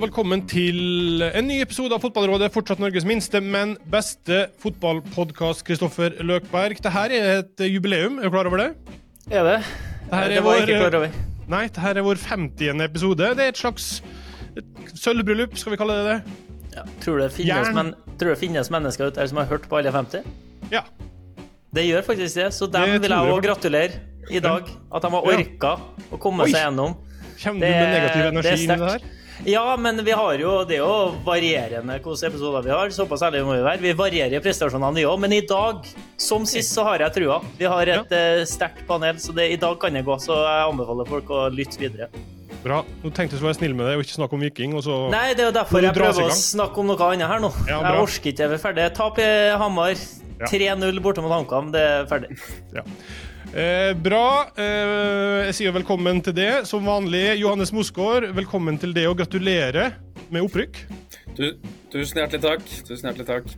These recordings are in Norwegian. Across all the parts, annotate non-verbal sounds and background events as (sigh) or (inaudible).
og velkommen til en ny episode av Fotballrådet. Fortsatt Norges minste, men beste fotballpodkast. Kristoffer Løkberg. Dette er et jubileum, er du klar over det? Er det? Dette det er var vår, jeg ikke klar over. Nei, dette er vår 50. episode. Det er et slags sølvbryllup, skal vi kalle det det? Ja. Tror, det finnes, men, tror det finnes mennesker ute der som har hørt på alle 50? Ja. Det gjør faktisk det, så dem Det vil jeg òg gratulere i dag. At de har Ja. å komme Oi. seg gjennom. Kommer du med negativ er energi inn i det her? Ja, men vi har jo, det er jo varierende hvilke episoder vi har. Såpass ærlig må vi være. Vi varierer i prestasjonene, vi òg. Men i dag, som sist, så har jeg trua. Vi har et ja. sterkt panel, så det, i dag kan det gå. Så jeg anbefaler folk å lytte videre. Bra. Nå tenkte jeg å være snill med deg og ikke snakke om Viking, og så Nei, det er jo derfor jeg prøver å snakke om noe annet her nå. Ja, jeg orker ikke, jeg er ferdig. Tap i Hamar. Ja. 3-0 borte mot HamKam, det er ferdig. Ja. Eh, bra. Eh, jeg sier velkommen til det. Som vanlig, Johannes Mosgaard, velkommen til det, og gratulerer med opprykk. Du, tusen hjertelig takk. Tusen hjertelig takk.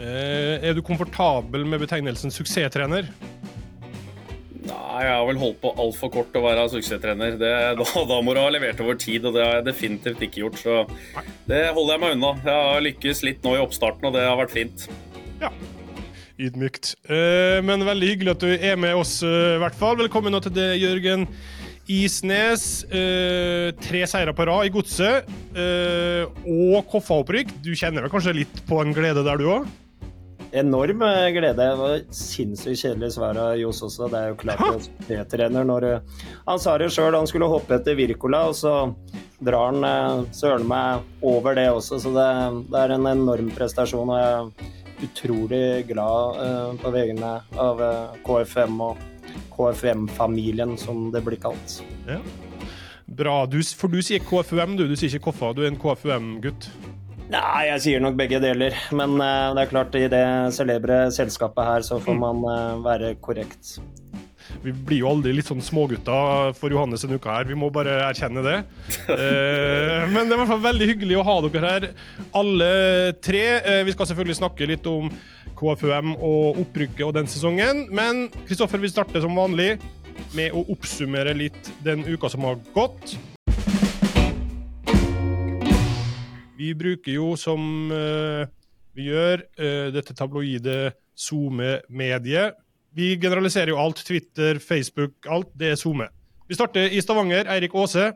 Eh, er du komfortabel med betegnelsen suksesstrener? Nei, jeg har vel holdt på altfor kort å være suksesstrener. Det, da, da må du ha levert over tid, og det har jeg definitivt ikke gjort. Så det holder jeg meg unna. Jeg har lykkes litt nå i oppstarten, og det har vært fint. Ja. Ydmykt. Eh, men veldig hyggelig at du er med oss, eh, i hvert fall. Velkommen nå til det, Jørgen Isnes. Eh, tre seire på rad i Godset. Og Koffa-opprykk. Du kjenner vel kanskje litt på en glede der, du òg? Enorm glede. Det var sinnssykt kjedelig svar av Johs også. Det er jo klart at P-trener når Han sa det sjøl, han skulle hoppe etter Wirkola, og så drar han søren meg over det også. Så det, det er en enorm prestasjon. og jeg utrolig glad eh, på vegne av eh, KFM og KFM-familien, som det blir kalt. Bra. Du, for du sier KFUM, du. Du sier ikke Koffa. Du er en KFUM-gutt. Nei, jeg sier nok begge deler. Men eh, det er klart, i det celebre selskapet her, så får man eh, være korrekt. Vi blir jo aldri litt sånn smågutter for Johannes en uke her, vi må bare erkjenne det. (laughs) Eh, men det er i hvert fall veldig hyggelig å ha dere her, alle tre. Eh, vi skal selvfølgelig snakke litt om KFUM og opprykket og den sesongen. Men Kristoffer, vi starter som vanlig med å oppsummere litt den uka som har gått. Vi bruker jo, som eh, vi gjør, eh, dette tabloide SoMe-mediet. Vi generaliserer jo alt. Twitter, Facebook, alt. Det er SoMe. Vi starter i Stavanger. Eirik Aase.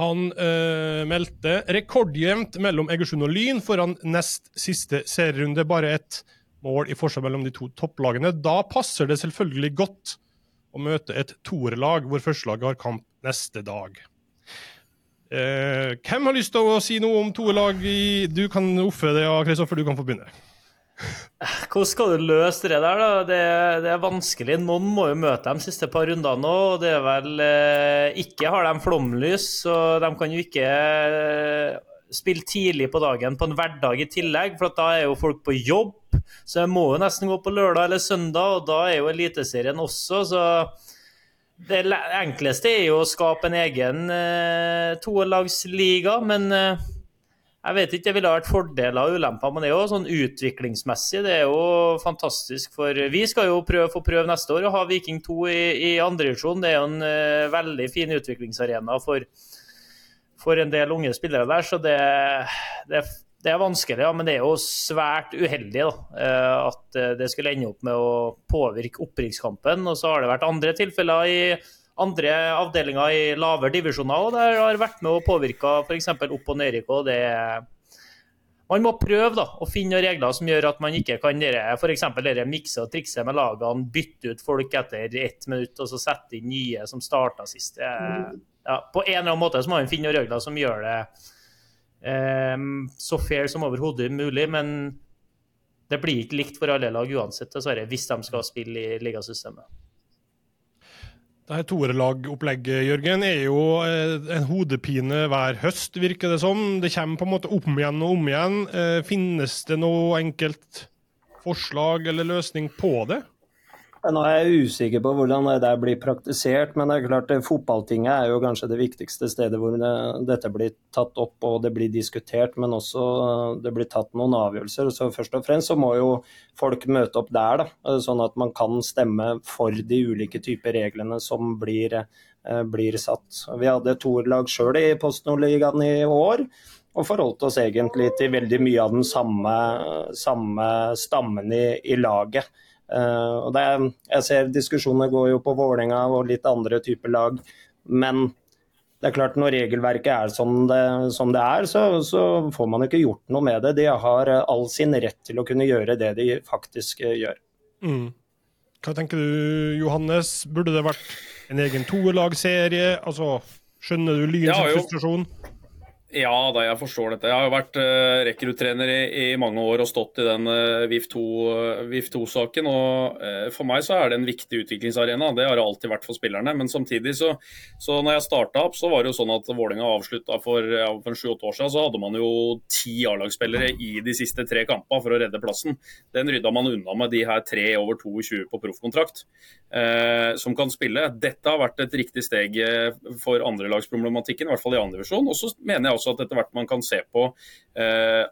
Han øh, meldte rekordjevnt mellom Egersund og Lyn foran nest siste serierunde. Bare ett mål i forskjell mellom de to topplagene. Da passer det selvfølgelig godt å møte et toerlag hvor førstelaget har kamp neste dag. Eh, hvem har lyst til å si noe om toerlag Du kan offe det, ja, Kristoffer. Du kan få begynne. Hvordan skal du løse det der, da? Det, det er vanskelig. Noen må jo møte de siste par rundene nå, og det er vel eh, Ikke har de flomlys, så de kan jo ikke eh, spille tidlig på dagen på en hverdag i tillegg, for da er jo folk på jobb. Så jeg må jo nesten gå på lørdag eller søndag, og da er jo Eliteserien også, så det enkleste er jo å skape en egen eh, toelagsliga, men eh, jeg vet ikke, det ville vært fordeler og ulemper, men det er jo sånn utviklingsmessig. Det er jo fantastisk. For vi skal jo prøve, få prøve neste år å ha Viking 2 i, i andredivisjon. Det er jo en uh, veldig fin utviklingsarena for, for en del unge spillere der, så det, det, det er vanskelig. Ja, men det er jo svært uheldig da, eh, at eh, det skulle ende opp med å påvirke opprykkskampen. Og så har det vært andre tilfeller i andre avdelinger i lavere divisjoner og der har vært med og påvirka f.eks. opp- og nedrykk. og det man må prøve da, å finne regler som gjør at man ikke kan dere, for dere mikse og trikse med lagene, bytte ut folk etter ett minutt og så sette inn nye som starta sist. Det, ja, på en eller annen måte så må man finne regler som gjør det eh, så fair som overhodet mulig. Men det blir ikke likt for alle lag uansett, dessverre, hvis de skal spille i ligasystemet. Det her toerlagopplegget, Jørgen, er jo eh, en hodepine hver høst, virker det som. Det kommer på en måte om igjen og om igjen. Eh, Finnes det noe enkelt forslag eller løsning på det? Nå er jeg usikker på hvordan det der blir praktisert, men det er klart det, fotballtinget er jo kanskje det viktigste stedet hvor det, dette blir tatt opp og det blir diskutert, men også eh, det blir tatt noen avgjørelser. Så Først og fremst så må jo folk møte opp der, da, sånn at man kan stemme for de ulike typer reglene som blir eh, blir satt. Vi hadde toerlag sjøl i Post Nord-ligaen i år, og forholdt oss egentlig til veldig mye av den samme, samme stammen i, i laget. Uh, og det, jeg ser diskusjoner går jo på Vålerenga og litt andre typer lag, men det er klart når regelverket er som det, som det er, så, så, får man ikke gjort noe med det. De har all sin rett til å kunne gjøre det de faktisk gjør. Mm. Hva tenker du, Johannes? Burde det vært en egen toerlagsserie? Altså, skjønner du Lyns ja, frustrasjon? Ja da, jeg forstår dette. Jeg har jo vært uh, rekruttrener i, i, mange år og stått i den uh, VIF 2-saken. Uh, og uh, For meg så er det en viktig utviklingsarena. Det har det alltid vært for spillerne. Men samtidig, så, så når jeg starta opp, så var det jo sånn at Vålerenga avslutta for, ja, for sju-åtte år siden. Så hadde man jo ti A-lagsspillere i de siste tre kampene for å redde plassen. Den rydda man unna med de her tre over 22 på proffkontrakt som kan spille. Dette har vært et riktig steg for andrelagsproblematikken, i hvert fall i andre divisjon. Og så mener jeg også også at etter hvert man kan se på eh,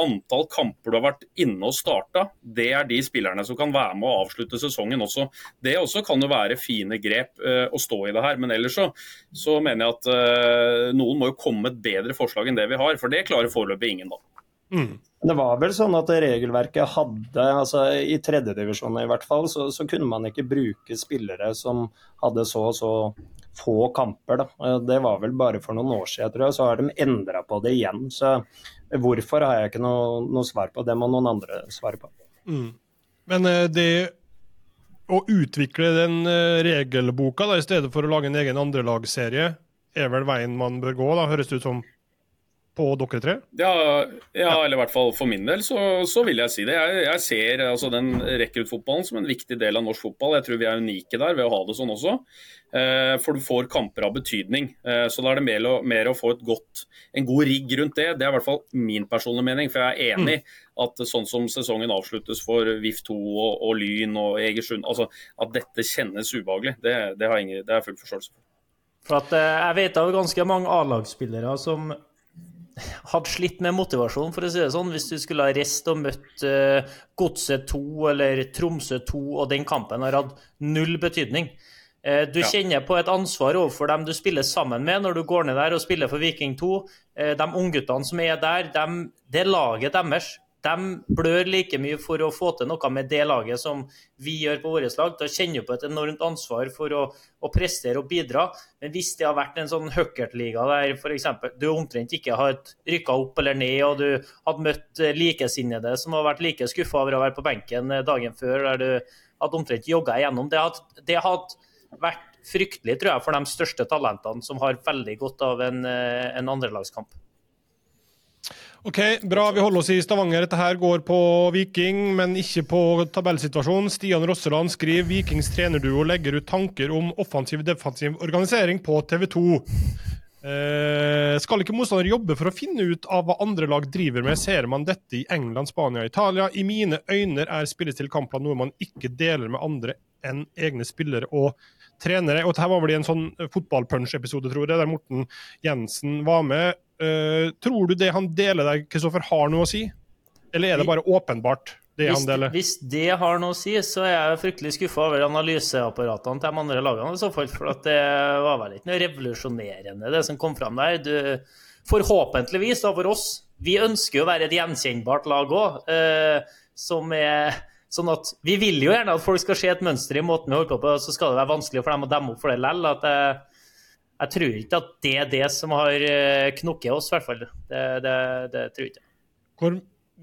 antall kamper du har vært inne og starta. Det er de spillerne som kan være med å avslutte sesongen også. Det også kan jo være fine grep eh, å stå i det her. Men ellers så, så mener jeg at eh, noen må jo komme med et bedre forslag enn det vi har. For det klarer foreløpig ingen, da. Mm. Det var vel sånn at regelverket hadde, altså i tredjedivisjon i hvert fall, så, så, kunne man ikke bruke spillere som hadde så og så få kamper. Da. Eh, det var vel bare for noen år siden, tror jeg. Så har de endra på det igjen. Så hvorfor har jeg ikke noe, noe svar på. Det må noen andre svare på. Mm. Men eh, det å utvikle den eh, regelboka da, i stedet for å lage en egen andrelagsserie, er vel veien man bør gå, da, høres det ut som? På dere tre? Ja, ja, eller i hvert fall for min del så, så vil jeg si det. Jeg, jeg ser altså, den rekruttfotballen som en viktig del av norsk fotball. Jeg tror vi er unike der ved å ha det sånn også. Eh, for du får kamper av betydning. Eh, så da er det mer, mer å få godt, en god rigg rundt det. Det er i hvert fall min personlige mening. For jeg er enig mm. at sånn som sesongen avsluttes for VIF2 og, og Lyn og Egersund, altså at dette kjennes ubehagelig, det, det har jeg full forståelse for. For at, eh, jeg vet av ganske mange A-lagsspillere som hadde slitt med motivasjon, for å si det sånn, hvis du skulle ha reist og møtt uh, Godset 2 eller Tromsø 2, og den kampen har hatt null betydning. Uh, du kjenner på et ansvar overfor dem du spiller sammen med når du går ned der og spiller for Viking 2. Uh, de ungguttene som er der, de, det er laget deres. De blør like mye for å få til noe med det laget som vi gjør på vårt lag. Da kjenner på et enormt ansvar for å, å prestere og bidra. Men hvis det har vært en sånn Huckert-liga der f.eks. du omtrent ikke har rykka opp eller ned, og du hadde møtt likesinnede som har vært like skuffa over å være på benken dagen før, der du hadde omtrent jogga igjennom, det hadde, det hadde vært fryktelig, tror jeg, for de største talentene som har veldig godt av en, eh, en andrelagskamp. Ok, Bra. Vi holder oss i Stavanger. Dette her går på Viking, men ikke på tabellsituasjonen. Stian Rosseland skriver Vikings trenerduo legger ut tanker om offensiv-defensiv organisering på TV 2. Eh, skal ikke motstander jobbe for å finne ut av hva andre lag driver med? Ser man dette i England, Spania og Italia? I mine øyne er spillestil kampplan noe man ikke deler med andre enn egne spillere og trenere. Og dette var vel i en sånn fotballpunch-episode, tror jeg, der Morten Jensen var med. Uh, tror du det han deler der, Kristoffer, har noe å si? Eller er det bare åpenbart? Det hvis, hvis, det har noe å si, så er jeg fryktelig skuffa over analyseapparatene til de andre lagene. i så fall, For det var vel ikke noe revolusjonerende, det som kom fram der. Du, forhåpentligvis, da, for oss. Vi ønsker jo å være et gjenkjennbart lag òg, eh, som er Sånn at Vi vil jo gjerne at folk skal se et mønster i måten vi holder på på, så skal det være vanskelig for dem å demme opp for det likevel. Jeg, tror ikke at det er det som har knokket oss, i hvert fall. Det, det, det tror jeg ikke. Hvor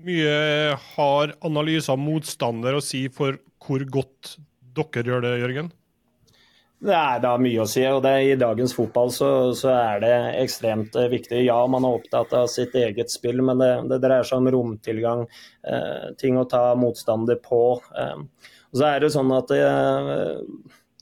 mye har analyser av motstander å si for hvor godt dere gjør det, Jørgen? Det er da mye å si. og det, I dagens fotball så, så, er det ekstremt eh, viktig. Ja, man er opptatt av sitt eget spill, men det, det dreier seg om romtilgang, eh, ting å ta motstander på. Eh. Og så er det sånn at eh,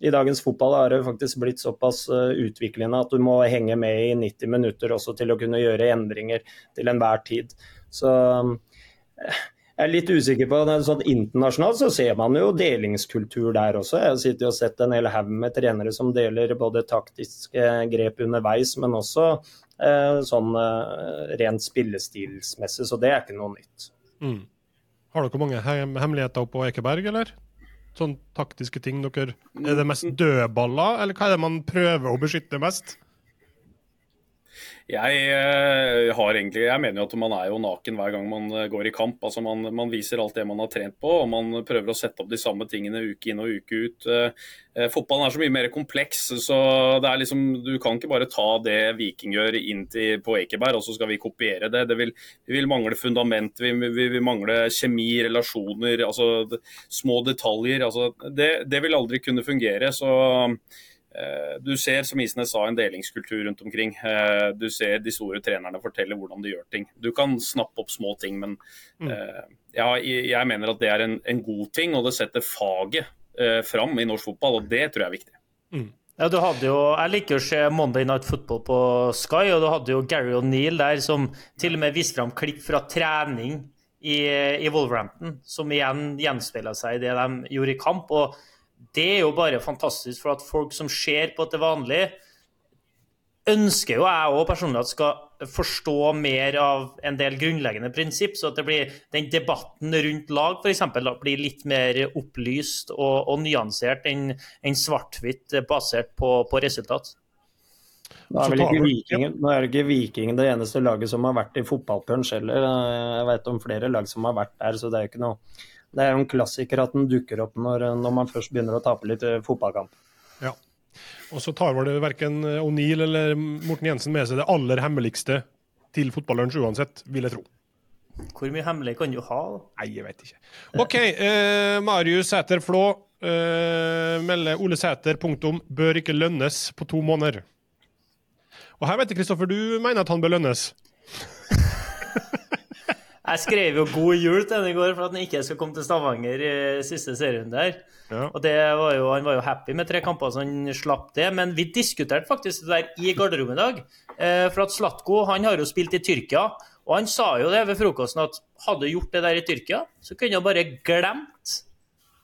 i dagens fotball har det faktisk blitt såpass eh, utviklende at du må henge med i 90 minutter også til å kunne gjøre endringer til enhver tid. Så eh, jeg er litt usikker på det. Sånn Internasjonalt så ser man jo delingskultur der også. Jeg sitter og sett en hel haug med trenere som deler både taktiske grep underveis, men også eh, sånn eh, rent spillestilsmessig. Så det er ikke noe nytt. Mm. Har dere mange hemmeligheter hemmeligheter på Ekeberg, eller? Sånn taktiske ting dere Er det mest dødballer, eller hva er det man prøver å beskytte mest? Jeg eh, har egentlig, jeg mener jo at man er jo naken hver gang man eh, går i kamp. altså Man, man viser alt det man har trent på, og man prøver å sette opp de samme tingene uke inn og uke ut. Eh, eh fotballen er så mye mer kompleks, så det er liksom, du kan ikke bare ta det Viking gjør inn til, på Ekeberg, og så skal vi kopiere det. det vil, vi vil mangle fundament, vi, vi vil mangle kjemi, relasjoner, altså små detaljer. altså Det, det vil aldri kunne fungere. så du ser, som Isnes sa, en delingskultur rundt omkring. Eh, du ser de store trenerne fortelle hvordan de gjør ting. Du kan snappe opp små ting, men mm. Eh, ja, jeg mener at det er en, en, god ting, og det setter faget fram i norsk fotball, og det tror jeg er viktig. Mm. Ja, du hadde jo, Jeg liker å se Monday Night Football på Sky, og du hadde jo Gary O'Neill der som til og med viste fram klipp fra trening i, i Wolverhampton, som igjen gjenspeila seg i det de gjorde i kamp. og det er jo bare fantastisk for at folk som ser på det vanlig, ønsker jo jeg òg personlig at skal forstå mer av en del grunnleggende prinsipp, så at det blir den debatten rundt lag f.eks. blir litt mer opplyst og, og nyansert enn en svart-hvitt basert på, på resultat. Nå er, ikke vikingen, nå er ikke Viking det eneste laget som har vært i fotballpunch heller. Jeg vet om flere lag som har vært der, så det er jo ikke noe det er jo en klassiker at den dukker opp når, når man først begynner å tape litt eh, fotballkamp. Ja. Og så tar vel verken O'Neill eller Morten Jensen med seg det aller hemmeligste til fotballunsj uansett, vil jeg tro. Hvor mye hemmelig kan du ha? Nei, jeg vet ikke. OK, eh, Marius Sæter Flå eh, melder Ole Sæter punktum bør ikke lønnes på to måneder. Og her vet jeg, Kristoffer, du mener at han bør lønnes? Jeg skrev jo 'god jul' til henne i går for at han ikke skal komme til Stavanger i siste serierunde der. Ja. Og var jo, Han var jo happy med tre kamper, så han slapp det. Men vi diskuterte faktisk det der i garderoben i dag. Eh, for at Slatko han har jo spilt i Tyrkia, og han sa jo det ved frokosten at hadde gjort det der i Tyrkia, så kunne han bare glemt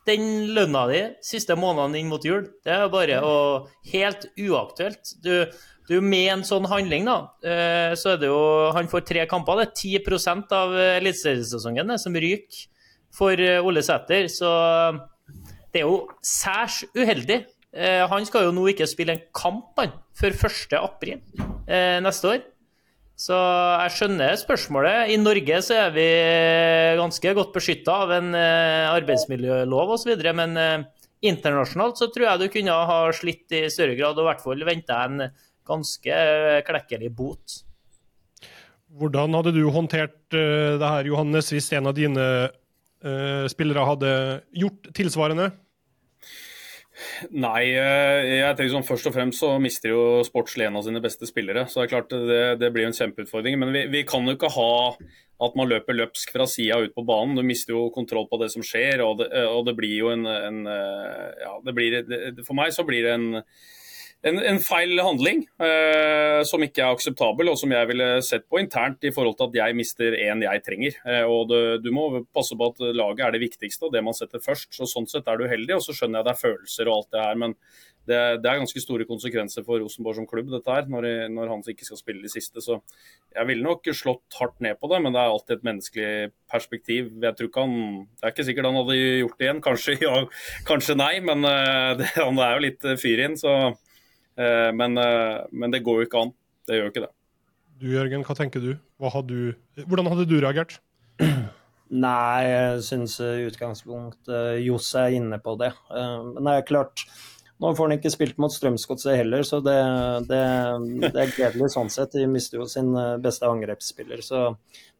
den lønna di siste månedene inn mot jul. Det er bare å, helt uaktuelt. Du, du, med en sånn handling, da, eh, så er det jo Han får tre kamper. Det er 10 av eliteseriesesongen som ryker for eh, Ole Sæter. Så det er jo særs uheldig. Eh, han skal jo nå ikke spille en kamp han, før 1. april neste år. Så jeg skjønner spørsmålet. I Norge så er vi ganske godt beskytta av en arbeidsmiljølov osv. Men internasjonalt så tror jeg du kunne ha slitt i større grad, og i hvert fall venta en ganske klekkelig bot. Hvordan hadde du håndtert det her, Johannes, hvis en av dine spillere hadde gjort tilsvarende? Nei, eh, jeg tenker sånn, først og fremst så mister jo sportslig en av sine beste spillere. Så det er klart det, det blir en kjempeutfordring. Men vi, vi, kan jo ikke ha at man løper løpsk fra sida ut på banen. Du mister jo kontroll på det som skjer, og det, og det blir jo en, en ja, blir, For meg så blir det en en, en, feil handling eh, som ikke er akseptabel, og som jeg ville sett på internt i forhold til at jeg mister en jeg trenger. Eh, og det, Du må passe på at laget er det viktigste og det man setter først. så Sånn sett er du heldig, og så skjønner jeg det er følelser og alt det her. men det, det er ganske store konsekvenser for Rosenborg som klubb, dette her, når, når, han ikke skal spille de siste. Så jeg ville nok slått hardt ned på det, men det er alltid et menneskelig perspektiv. Jeg tror ikke han, Det er ikke sikkert han hadde gjort det igjen. Kanskje ja, kanskje nei, men uh, det, han er jo litt fyr inn. så Eh, men, eh, men, det går jo ikke an. Det gjør jo ikke det. Du Jørgen, hva tenker du? Hva hadde du hvordan hadde du reagert? (clears throat) Nei, jeg syns i utgangspunktet Johs er inne på det. Eh, men det er klart, nå får han ikke spilt mot Strømsgodset heller, så det, det, det, er gledelig sånn sett. De mister jo sin eh, beste angrepsspiller. Så.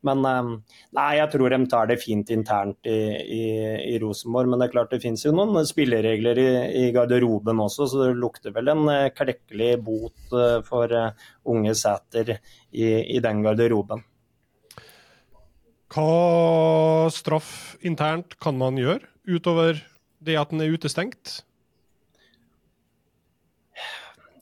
Men eh, nei, jeg tror de tar det fint internt i, i, i Rosenborg. Men det er klart det finnes jo noen spilleregler i, i, garderoben også, så det lukter vel en eh, klekkelig bot for unge Sæter i, den garderoben. Hva straff internt kan man gjøre, utover det at den er utestengt?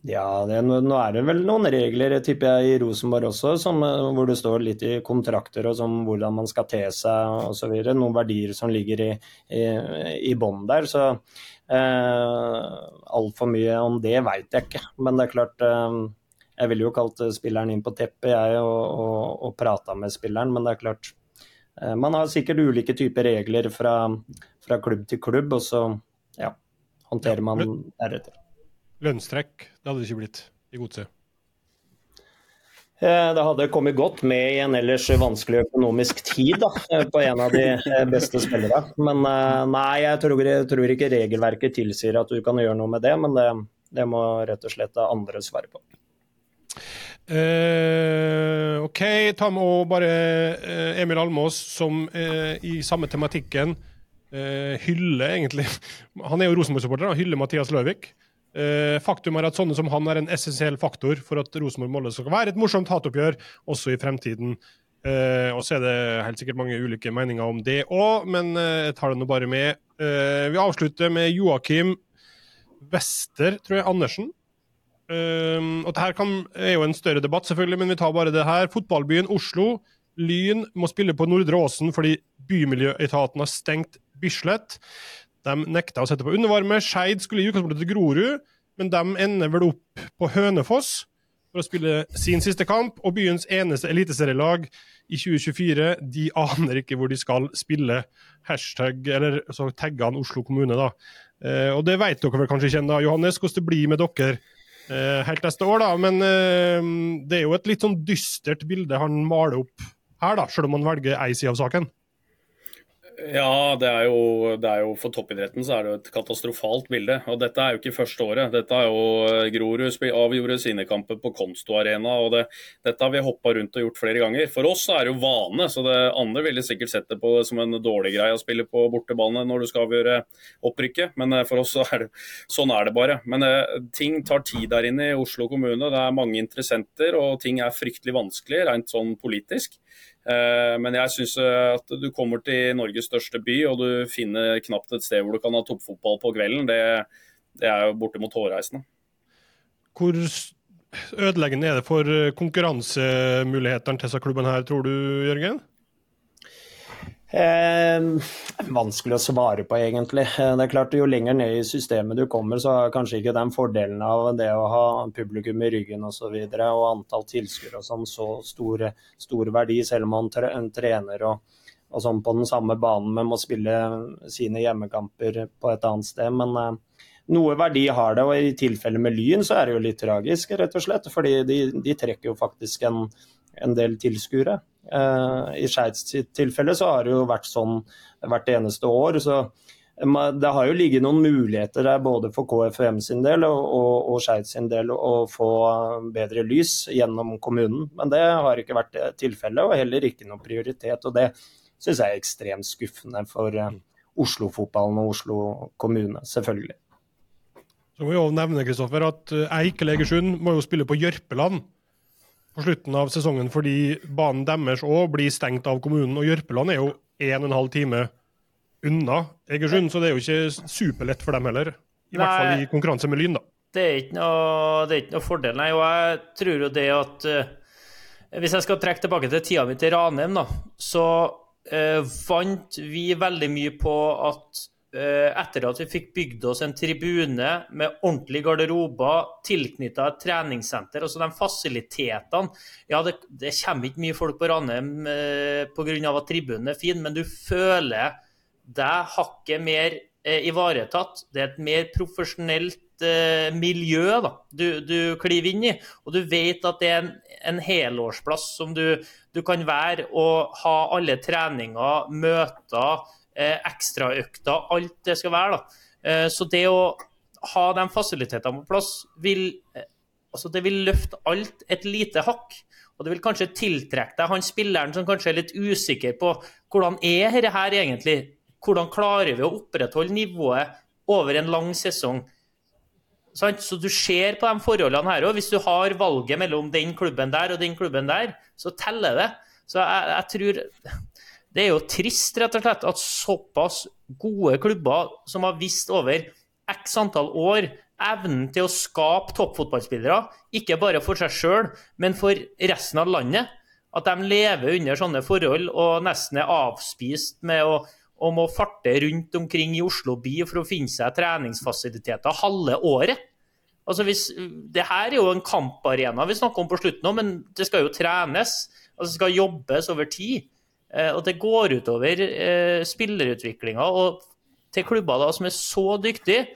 Ja, det, nå er det vel noen regler tipper jeg, i Rosenborg også, som, eh, hvor det står litt i kontrakter og sånn hvordan man skal te seg osv. Noen verdier som ligger i, i, i bånn der. Så eh, altfor mye om det veit jeg ikke. Men det er klart eh, Jeg ville jo kalt spilleren inn på teppet, jeg, og, og, og prata med spilleren. Men det er klart, eh, man har sikkert ulike typer regler fra, fra klubb til klubb. og så håndterer man deretter. Lønnstrekk, det hadde det ikke blitt i godset. Eh, det hadde kommet godt med i en ellers vanskelig økonomisk tid da, eh, på en av de eh, beste spillere. Men nei, jeg tror, jeg tror, ikke regelverket tilsier at du kan gjøre noe med det. Men det, det må rett og slett andre svare på. Eh, OK, ta med òg bare eh, Emil Almås, som eh, i samme tematikken hyller egentlig (laughs) Han er jo Rosenborg-supporter, hyller Mathias Løvik. Eh, faktum er at sånne som han er en essensiell faktor for at Rosenborg-Molde skal være et morsomt hatoppgjør også i fremtiden. Uh, og så er det helt sikkert mange ulike meninger om det òg, men uh, jeg tar det nå bare med. vi avslutter med Joakim Wester, tror jeg, Andersen. og det her kan, er jo en større debatt, selvfølgelig, men vi tar bare det her. Fotballbyen Oslo. Lyn må spille på Nordre Åsen fordi Bymiljøetaten har stengt Bislett. De nekta å sette på undervarme. Skeid skulle i utgangspunktet til Grorud, men de ender vel opp på Hønefoss for å spille sin siste kamp. Og byens eneste eliteserielag i 2024, de aner ikke hvor de skal spille. Hashtag, eller så tagger han Oslo kommune, da. Eh, og det vet dere vel kanskje ikke ennå, Johannes, hvordan det blir med dere eh, helt neste år, da. Men eh, det er jo et litt sånn dystert bilde han maler opp her, da, selv om han velger ei side av saken. Ja, det er, jo, det er, jo, For toppidretten så er det jo et katastrofalt bilde. og Dette er jo ikke første året. Dette er jo eh, Grorud avgjorde sine kamper på Konsto Arena. og det, Dette har vi hoppa rundt og gjort flere ganger. For oss er det jo vane. så det Andre ville sikkert sett det på som en dårlig greie å spille på bortebane når du skal avgjøre opprykket. Men eh, for oss så er det sånn er det bare. Men eh, ting tar tid der inne i Oslo kommune. Det er mange interessenter, og ting er fryktelig vanskelig rent sånn politisk. Eh, men jeg syns eh, at du kommer til Norges største by og du finner knapt et sted hvor du kan ha toppfotball på kvelden. Det, det er jo bortimot hårreisende. Hvor ødeleggende er det for konkurransemulighetene til disse klubbene her, tror du, Jørgen? Eh, vanskelig å svare på, egentlig. Eh, det er klart, Jo lenger ned i systemet du kommer, så har kanskje ikke den fordelen av det å ha publikum i ryggen. Og, så videre, og antall tilskuere og sånn så stor, stor, verdi, selv om man trener og, og sånn på den samme banen, men må spille sine hjemmekamper på et annet sted. Men eh, noe verdi har det, og i tilfelle med Lyn så er det jo litt tragisk, rett og slett. Fordi de, de trekker jo faktisk en, en del tilskuere. Uh, I Skeids tilfelle så har det jo vært sånn hvert eneste år. så det har jo ligget noen muligheter der både for KFM sin del og, og, og Skeid sin del å få bedre lys gjennom kommunen. Men det har ikke vært tilfellet, og heller ikke noen prioritet. Og det syns jeg er ekstremt skuffende for uh, Oslo-fotballen og Oslo kommune, selvfølgelig. Så må vi også nevne Kristoffer, at Eik Egersund må jo spille på Jørpeland på slutten av sesongen fordi banen deres òg blir stengt av kommunen. Og Jørpeland er jo en og en halv time unna Egersund, så det er jo ikke superlett for dem heller. I Nei, hvert fall i konkurranse med Lyn, da. Det er ikke noe, det er ikke noe fordel, nei. Og jeg tror jo det at uh, Hvis jeg skal trekke tilbake til tida mi til Ranheim, da, så uh, vant vi veldig mye på at etter at vi fikk bygd oss en tribune med ordentlige garderober tilknytta et treningssenter, altså de fasilitetene Ja, det, det kommer ikke mye folk på Ranheim eh, pga. at tribunen er fin, men du føler deg hakket mer eh, ivaretatt. Det er et mer profesjonelt eh, miljø da, du, du kliver inn i. Og du vet at det er en, en helårsplass som du, du kan være og ha alle treninger, møter Eh, ekstraøkter, alt det skal være. da. Eh, så det å ha de fasilitetene på plass vil, eh, altså det vil løfte alt et lite hakk. Og det vil kanskje tiltrekke deg han spilleren som kanskje er litt usikker på hvordan er dette her egentlig? Hvordan klarer vi å opprettholde nivået over en lang sesong? Så du ser på de forholdene her òg. Hvis du har valget mellom den klubben der og den klubben der, så teller det. Så jeg, jeg tror det er jo trist, rett og slett, at såpass gode klubber som har visst over x antall år evnen til å skape toppfotballspillere, ikke bare for seg sjøl, men for resten av landet. At de lever under sånne forhold og nesten er avspist med å, om å farte rundt omkring i Oslo by for å finne seg treningsfasiliteter halve året. Altså hvis, det her er jo en kamparena vi snakker om på slutten, men det skal jo trenes. altså Det skal jobbes over tid. Eh, og det går utover eh, spillerutviklinga. Og til klubber da, som er så dyktige,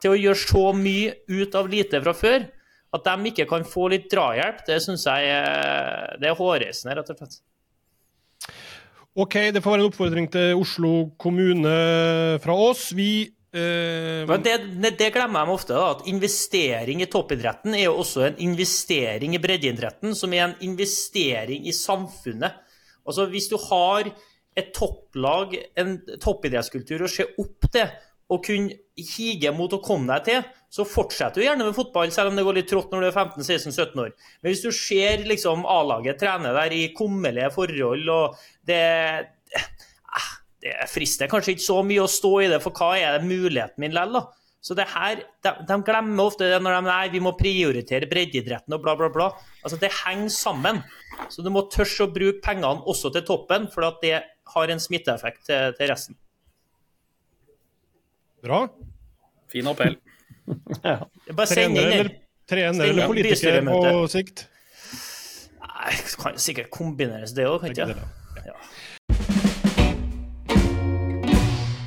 til å gjøre så mye ut av lite fra før. At de ikke kan få litt drahjelp, det syns jeg er, det er hårreisende, rett og slett. OK, det får være en oppfordring til Oslo kommune fra oss. Vi eh, Men det, det glemmer de ofte, da, at investering i toppidretten er jo også en investering i breddeidretten, som er en investering i samfunnet. Altså Hvis du har et topplag, en toppidrettskultur, å se opp til og kunne hige mot å komme deg til, så fortsetter du gjerne med fotball, selv om det går litt trått når du er 15-16-17 år. Men hvis du ser liksom A-laget trene der i kummerlige forhold, og det eh, Det frister kanskje ikke så mye å stå i det, for hva er det muligheten min likevel, da? Så det her, de, de, glemmer ofte det når de nei, vi må prioritere breddeidretten og bla, bla, bla. Altså, Det henger sammen. Så du må tørre å bruke pengene også til toppen, for at det har en smitteeffekt til, til resten. Bra. Fin appell. (laughs) Ja. Bare send inn eller, den. trener eller politiker på sikt? Nei, det kan sikkert kombineres, det òg, kan ikke det? Ja.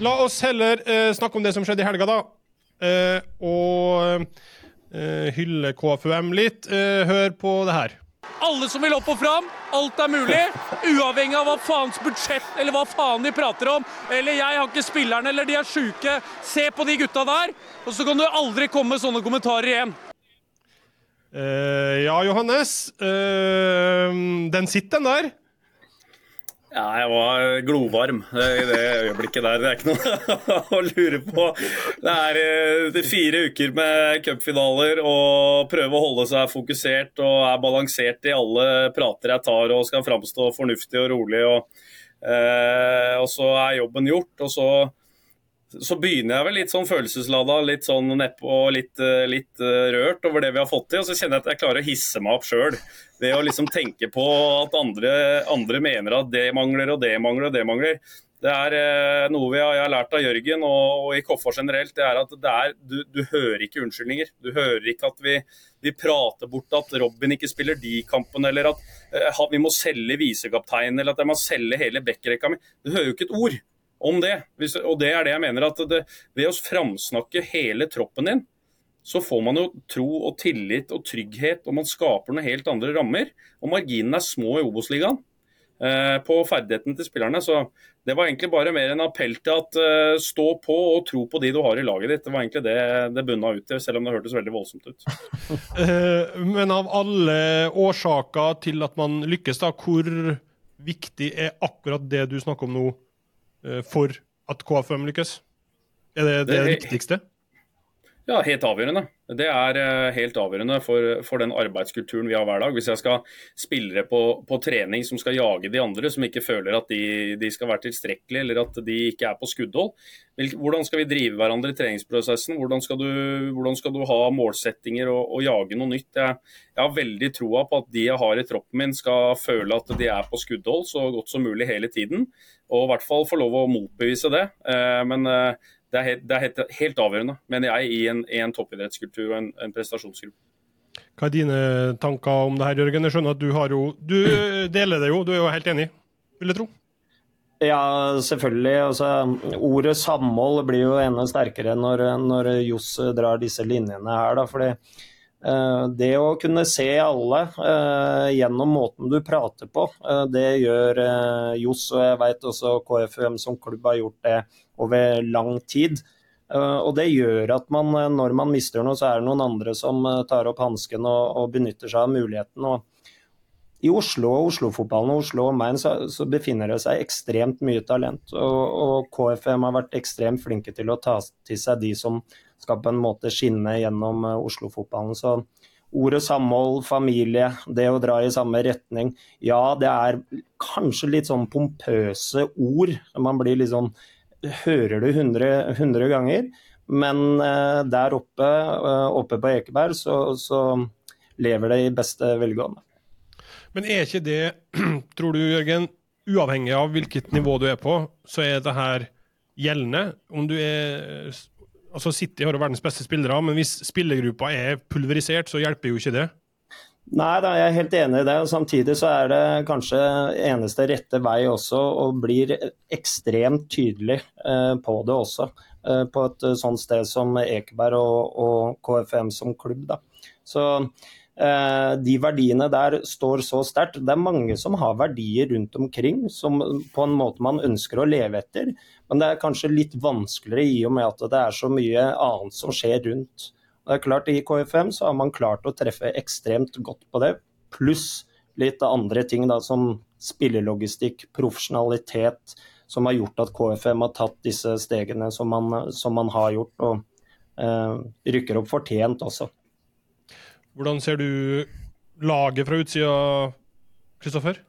La oss heller uh, snakke om det som skjedde i helga, da. Eh, og eh, hylle KFUM litt. Eh, hør på det her. Alle som vil opp og fram, alt er mulig. Uavhengig av hva faens budsjett eller hva faen de prater om. Eller jeg har ikke spillerne, eller de er sjuke. Se på de gutta der, og så kan du aldri komme med sånne kommentarer igjen. Uh, ja, Johannes. Uh, den sitter, den der. Ja, jeg var glovarm i det øyeblikket der. Det er ikke noe (laughs) å lure på. Det eh, det er fire uker med cupfinaler og prøve å holde seg fokusert og er balansert i alle prater jeg tar og skal framstå fornuftig og rolig. Og, eh, og så er jobben gjort. og så så begynner jeg vel litt sånn følelseslada, litt sånn nedpå og litt, eh, litt eh, rørt over det vi har fått til. Og så kjenner jeg at jeg klarer å hisse meg opp sjøl ved å liksom tenke på at andre, andre mener at det mangler og det mangler og det mangler. Det er eh, noe vi har, jeg har lært av Jørgen og, og i Koffa generelt. det er at det er, du, du hører ikke unnskyldninger. Du hører ikke at vi, vi prater bort at Robin ikke spiller de kampene, eller at eh, vi må selge visekapteinen, eller at jeg må selge hele backrekka mi. Du hører jo ikke et ord om det. Og det er det jeg mener at det, Ved å framsnakke hele troppen din, så får man jo tro og tillit og trygghet, og man skaper noen helt andre rammer. Og marginene er små i Obos-ligaen eh, på ferdighetene til spillerne. Så det var egentlig bare mer en appell til at eh, stå på og tro på de du har i laget ditt. Det var egentlig det det bunna ut til, selv om det hørtes veldig voldsomt ut. (laughs) Eh, men av alle årsaker til at man lykkes, da, hvor viktig er akkurat det du snakker om nå, for at KFM lykkes? Er det det, Det viktigste? Ja, helt avgjørende. Det er eh, helt avgjørende for, for den arbeidskulturen vi har hver dag. Hvis jeg skal spillere på, på trening som skal jage de andre, som ikke føler at de, de skal være tilstrekkelige eller at de ikke er på skuddhold, hvordan skal vi drive hverandre i treningsprosessen? Hvordan skal du, hvordan skal du ha målsettinger og, og jage noe nytt? Jeg, jeg har veldig troa på at de jeg har i troppen min skal føle at de er på skuddhold så godt som mulig hele tiden. Og i hvert fall få lov å motbevise det. Eh, Men eh, det er, helt, det er helt, helt avgjørende, mener jeg, i en, i en toppidrettskultur og en, en prestasjonsgruppe. Hva er dine tanker om det her, Jørgen? Jeg skjønner at du har jo Du deler det jo, du er jo helt enig, vil jeg tro? Ja, selvfølgelig. Altså, ordet samhold blir jo enda sterkere når, når Johs drar disse linjene her. Da, fordi det å kunne se alle eh, gjennom måten du prater på, eh, det gjør eh, Johs, og jeg vet også KFUM som klubb har gjort det over lang tid. Eh, og det gjør at man, eh, når man mister noe, så er det noen andre som eh, tar opp hansken og, og benytter seg av muligheten. og i Oslo og Oslo-fotballen og Oslo og Main så, så befinner det seg ekstremt mye talent. Og, og KFM har vært ekstremt flinke til å ta til seg de som skal på en måte skinne gjennom eh, Oslo-fotballen. Så ordet samhold, familie, det å dra i samme retning. Ja, det er kanskje litt sånn pompøse ord. Man blir litt sånn Hører du 100, 100 ganger. Men eh, der oppe, eh, oppe på Ekeberg så, så lever det i beste velgående. Men er ikke det, (clears throat) tror du, Jørgen, uavhengig av hvilket nivå du er på, så er det her gjeldende? Om du er Altså, City har jo verdens beste spillere, men hvis spillergruppa er pulverisert, så hjelper jo ikke det. Nei, da, jeg er helt enig i det. og Samtidig så er det kanskje eneste rette vei også, og blir ekstremt tydelig eh, på det også. Eh, på et eh, sånt sted som Ekeberg og, og KFM som klubb. Da. Så de verdiene der står så sterkt. Det er mange som har verdier rundt omkring som på en måte man ønsker å leve etter, men det er kanskje litt vanskeligere i og med at det er så mye annet som skjer rundt. Og Det er klart I KFM så har man klart å treffe ekstremt godt på det, pluss litt andre ting da, som spillelogistikk, profesjonalitet, som har gjort at KFM har tatt disse stegene som man, som man har gjort, og eh, rykker opp fortjent også. Hvordan ser du laget fra utsida, Kristoffer?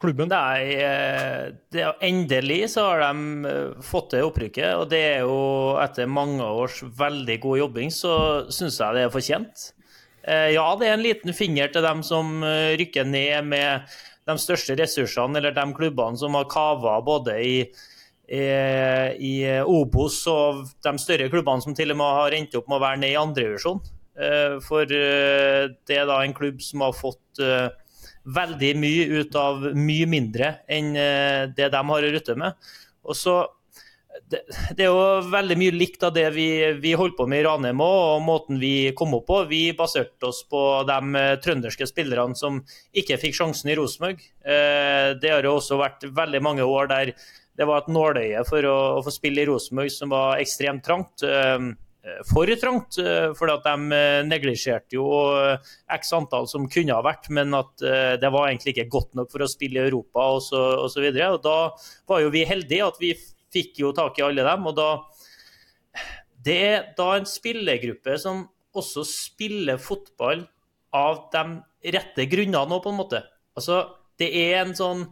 klubben? Nei, eh, det, endelig så har de eh, fått til opprykket. Og det er jo etter mange års veldig god jobbing, så syns jeg det er fortjent. Eh, ja, det er en liten finger til dem som rykker ned med de største ressursene, eller de klubbene som har kava både i, i, i Obos og de større klubbene som til og med har endt opp med å være ned i andredivisjon. For det er da en klubb som har fått veldig mye ut av mye mindre enn eh, det de har å rutte med. Og så det, det, er jo veldig mye likt av det vi, vi holdt på med i Ranheim og måten vi kom opp på. Vi baserte oss på de eh, trønderske spillerne som ikke fikk sjansen i Rosenborg. Eh, det har jo også vært veldig mange år der det var et nåløye for å, å få spille i Rosenborg som var ekstremt trangt. Eh, for trangt. Eh, for at de eh, neglisjerte jo x antall som kunne ha vært, men at det var egentlig ikke godt nok for å spille i Europa osv. Og, så, og, og da var jo vi heldige at vi fikk jo tak i alle dem. og da Det er da en spillergruppe som også spiller fotball av de rette grunnene nå, på en måte. Altså, det er en sånn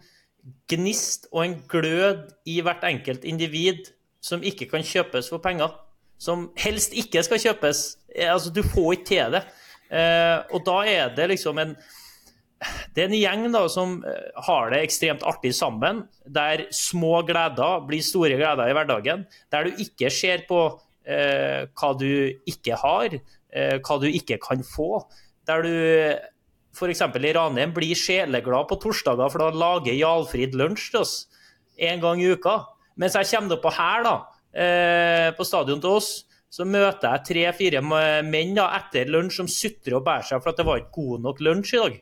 gnist og en glød i hvert enkelt individ som ikke kan kjøpes for penger som helst ikke skal kjøpes. Eh, altså, du får ikke til det. Eh, og da er det liksom en det er en gjeng da, som eh, har det ekstremt artig sammen, der små gleder blir store gleder i hverdagen. Der du ikke ser på eh, hva du ikke har, eh, hva du ikke kan få. Der du f.eks. i Ranheim blir sjeleglad på torsdager, for da lager Jarlfrid lunsj til oss en gang i uka. Mens jeg kommer opp på her, da, på stadion til oss, så møter jeg tre-fire menn da, etter lunsj som sutrer og bærer seg for at det var ikke god nok lunsj i dag.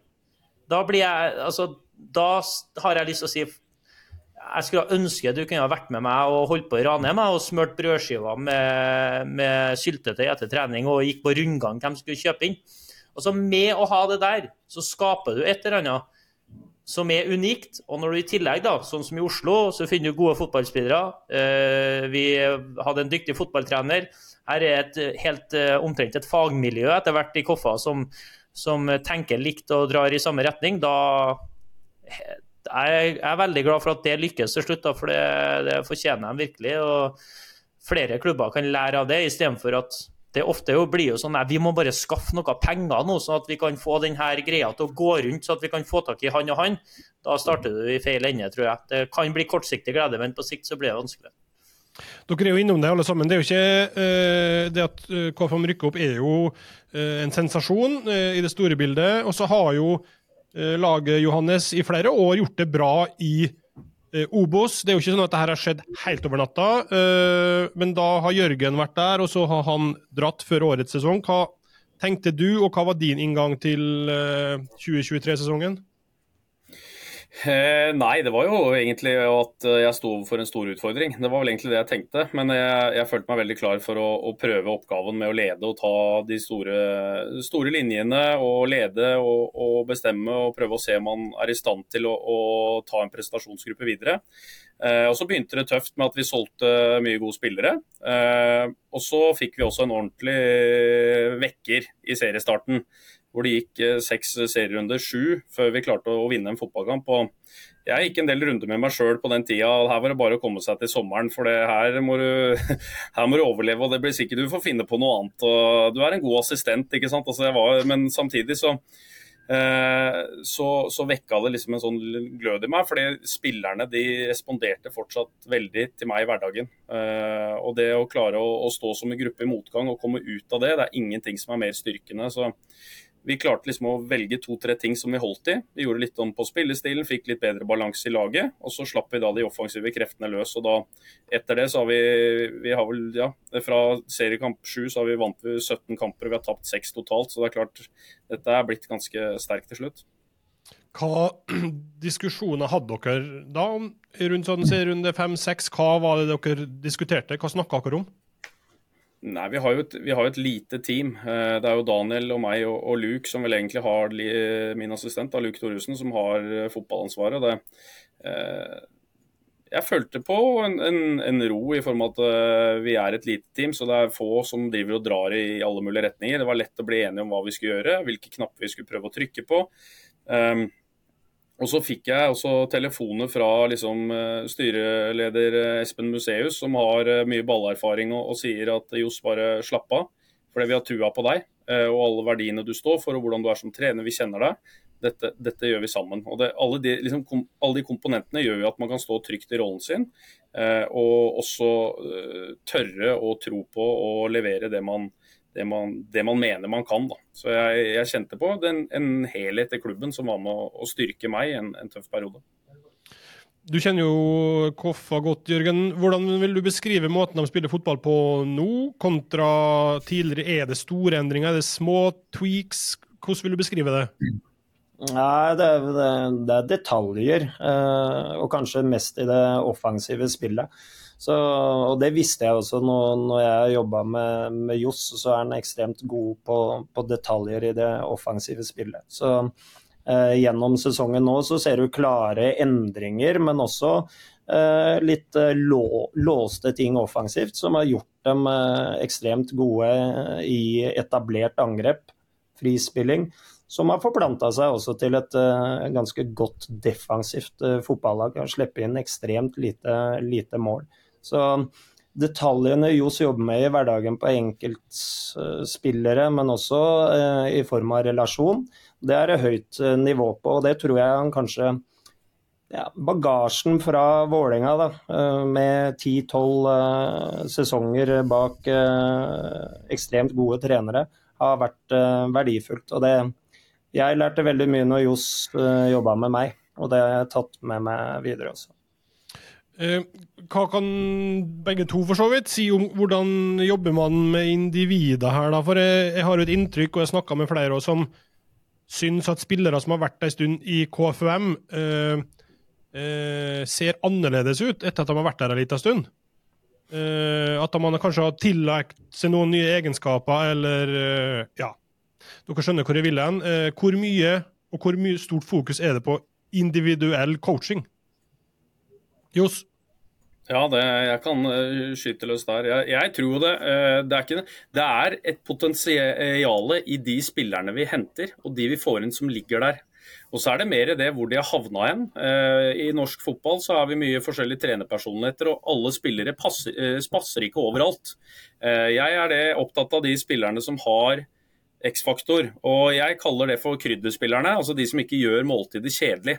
Da blir jeg Altså, da har jeg lyst til å si jeg skulle ønske du kunne ha vært med meg og holdt på i Ranheim og smurt brødskiver med, med syltetøy etter trening og gikk på rundgang hvem skulle kjøpe inn. Og så Med å ha det der, så skaper du et eller annet som er unikt. Og når du i tillegg, da, sånn som i Oslo, så finner du gode fotballspillere. Eh, vi hadde en dyktig fotballtrener. Her er et helt eh, omtrent et fagmiljø etter hvert i Koffa som, som tenker likt og drar i samme retning. Da jeg er veldig glad for at det lykkes til slutt, da, for det, det fortjener de virkelig. og Flere klubber kan lære av det, istedenfor at det ofte jo blir jo sånn at vi må bare skaffe noe penger nå, sånn at vi kan få denne greia til å gå rundt, så at vi kan få tak i han og han. Da starter du i feil ende, tror jeg. Det kan bli kortsiktig glede, men på sikt så blir det vanskelig. Dere er jo innom det alle sammen. Det er jo ikke uh, Det at uh, KFM rykker opp er jo uh, en sensasjon i det store bildet. Og så har jo laget Johannes i flere år gjort det bra i Eh, Obos Det er jo ikke sånn at dette har skjedd helt over natta, eh, men da har Jørgen vært der, og så har han dratt før årets sesong. Hva tenkte du, og hva var din inngang til 2023-sesongen? Eh, Eh, nei, det var jo egentlig at jeg sto overfor en stor utfordring. Det var vel egentlig det jeg tenkte. Men jeg, jeg følte meg veldig klar for å, å, prøve oppgaven med å lede og ta de store, store linjene. Og lede og, og, bestemme og prøve å se om man er i stand til å, å ta en prestasjonsgruppe videre. Eh, og Så begynte det tøft med at vi solgte mye gode spillere. Eh, og så fikk vi også en ordentlig vekker i seriestarten hvor det gikk eh, seks serierunder, sju, før vi klarte å vinne en fotballkamp. og jeg gikk en del runder med meg sjøl på den tida. Her var det bare å komme seg til sommeren, for her må, du, (laughs) her, må du, overleve. og det blir sikkert Du får finne på noe annet. og Du er en god assistent, ikke sant. Altså, var, men samtidig så, eh, så, så, vekka det liksom en sånn glød i meg. fordi spillerne de responderte fortsatt veldig til meg i hverdagen. Eh, og det å klare å, å stå som en gruppe i motgang og komme ut av det, det er ingenting som er mer styrkende. så vi klarte liksom å velge to-tre ting som vi holdt i. Vi gjorde litt om på spillestilen, fikk litt bedre balanse i laget. Og så slapp vi da de offensive kreftene løs. Og da, etter det så har vi, vi har vel, ja, Fra seriekamp 7 så har vi vant vi 17 kamper, og vi har tapt seks totalt. Så det er klart, dette er blitt ganske sterkt til slutt. Hva (clears throat) diskusjoner hadde dere da rundt sånn, runde fem-seks? Hva var det dere diskuterte? Hva snakka dere om? Nei, vi har, jo et, har et lite team. Eh, det er jo Daniel og meg og, og Luke som vel egentlig har min assistent, da, Luke Thoresen, som har eh, fotballansvaret. Det, eh, jeg følte på en, en, en, ro i form av at vi er et lite team, så det er få som driver og drar i alle mulige retninger. Det var lett å bli enige om hva vi skulle gjøre, hvilke knapper vi skulle prøve å trykke på. Og så fikk jeg også telefoner fra liksom, eh, styreleder eh, Espen Museus, som har eh, mye ballerfaring og, og sier at Johs, bare slapp av. Fordi vi har trua på deg og alle verdiene du står for og hvordan du er som trener. Vi kjenner deg. Dette, dette gjør vi sammen. Og det, alle, de, liksom, kom, alle, de, komponentene gjør jo at man kan stå trygt i rollen sin. og også tørre å tro på og levere det man, det man, det man, mener man kan. Da. Så jeg, jeg kjente på den, en helhet i klubben som var med å, å styrke meg i en, en, tøff periode. Du kjenner jo Koffa godt, Jørgen. Hvordan vil du beskrive måten de spiller fotball på nå, kontra tidligere? Er det store endringer, er det små tweaks? Hvordan vil du beskrive det? Nei, det er, det er detaljer, eh, og kanskje mest i det offensive spillet. Så, og det visste jeg også når, når jeg jobba med, med Johs, så er han ekstremt god på, på, detaljer i det offensive spillet. Så eh, gjennom sesongen nå så ser du klare endringer, men også eh, litt eh, lå, låste ting offensivt som har gjort dem eh, ekstremt gode i etablert angrep, frispilling som har forplanta seg også til et uh, ganske godt defensivt fotballag. Har sluppet inn ekstremt lite, lite mål. Så detaljene Johs jobber med i hverdagen på enkeltspillere, men også eh, i form av relasjon, det er det høyt eh, nivå på. Og det tror jeg han kanskje ja, Bagasjen fra Vålerenga, eh, med 10-12 sesonger bak ekstremt gode trenere, har vært verdifullt. Og det, jeg lærte veldig mye når Johs jobba med meg, og det har jeg tatt med meg videre også. Eh, hva kan begge to for så vidt si om hvordan jobber man med individer her? da? For jeg, jeg har jo et inntrykk, og jeg snakka med flere også, som syns at spillere som har vært en stund i KFUM, eh, eh, ser annerledes ut etter at de har vært der en liten stund. Eh, at man kanskje har tillagt seg noen nye egenskaper, eller eh, Ja, dere skjønner hvor jeg vil hen. Eh, hvor mye og hvor mye stort fokus er det på individuell coaching? Johs? Ja, det, jeg kan uh, skyte løs der. Jeg, jeg tror det. Uh, det, er ikke, det er et potensial i de spillerne vi henter, og de vi får inn som ligger der. Og så er det mer det hvor de har havna igjen. Uh, I norsk fotball så har vi mye forskjellige trenerpersonligheter, og alle spillere passer, passer ikke overalt. Jeg er det opptatt av de spillerne som har X-faktor, og jeg kaller det for krydderspillerne. Altså de som ikke gjør måltidet kjedelig.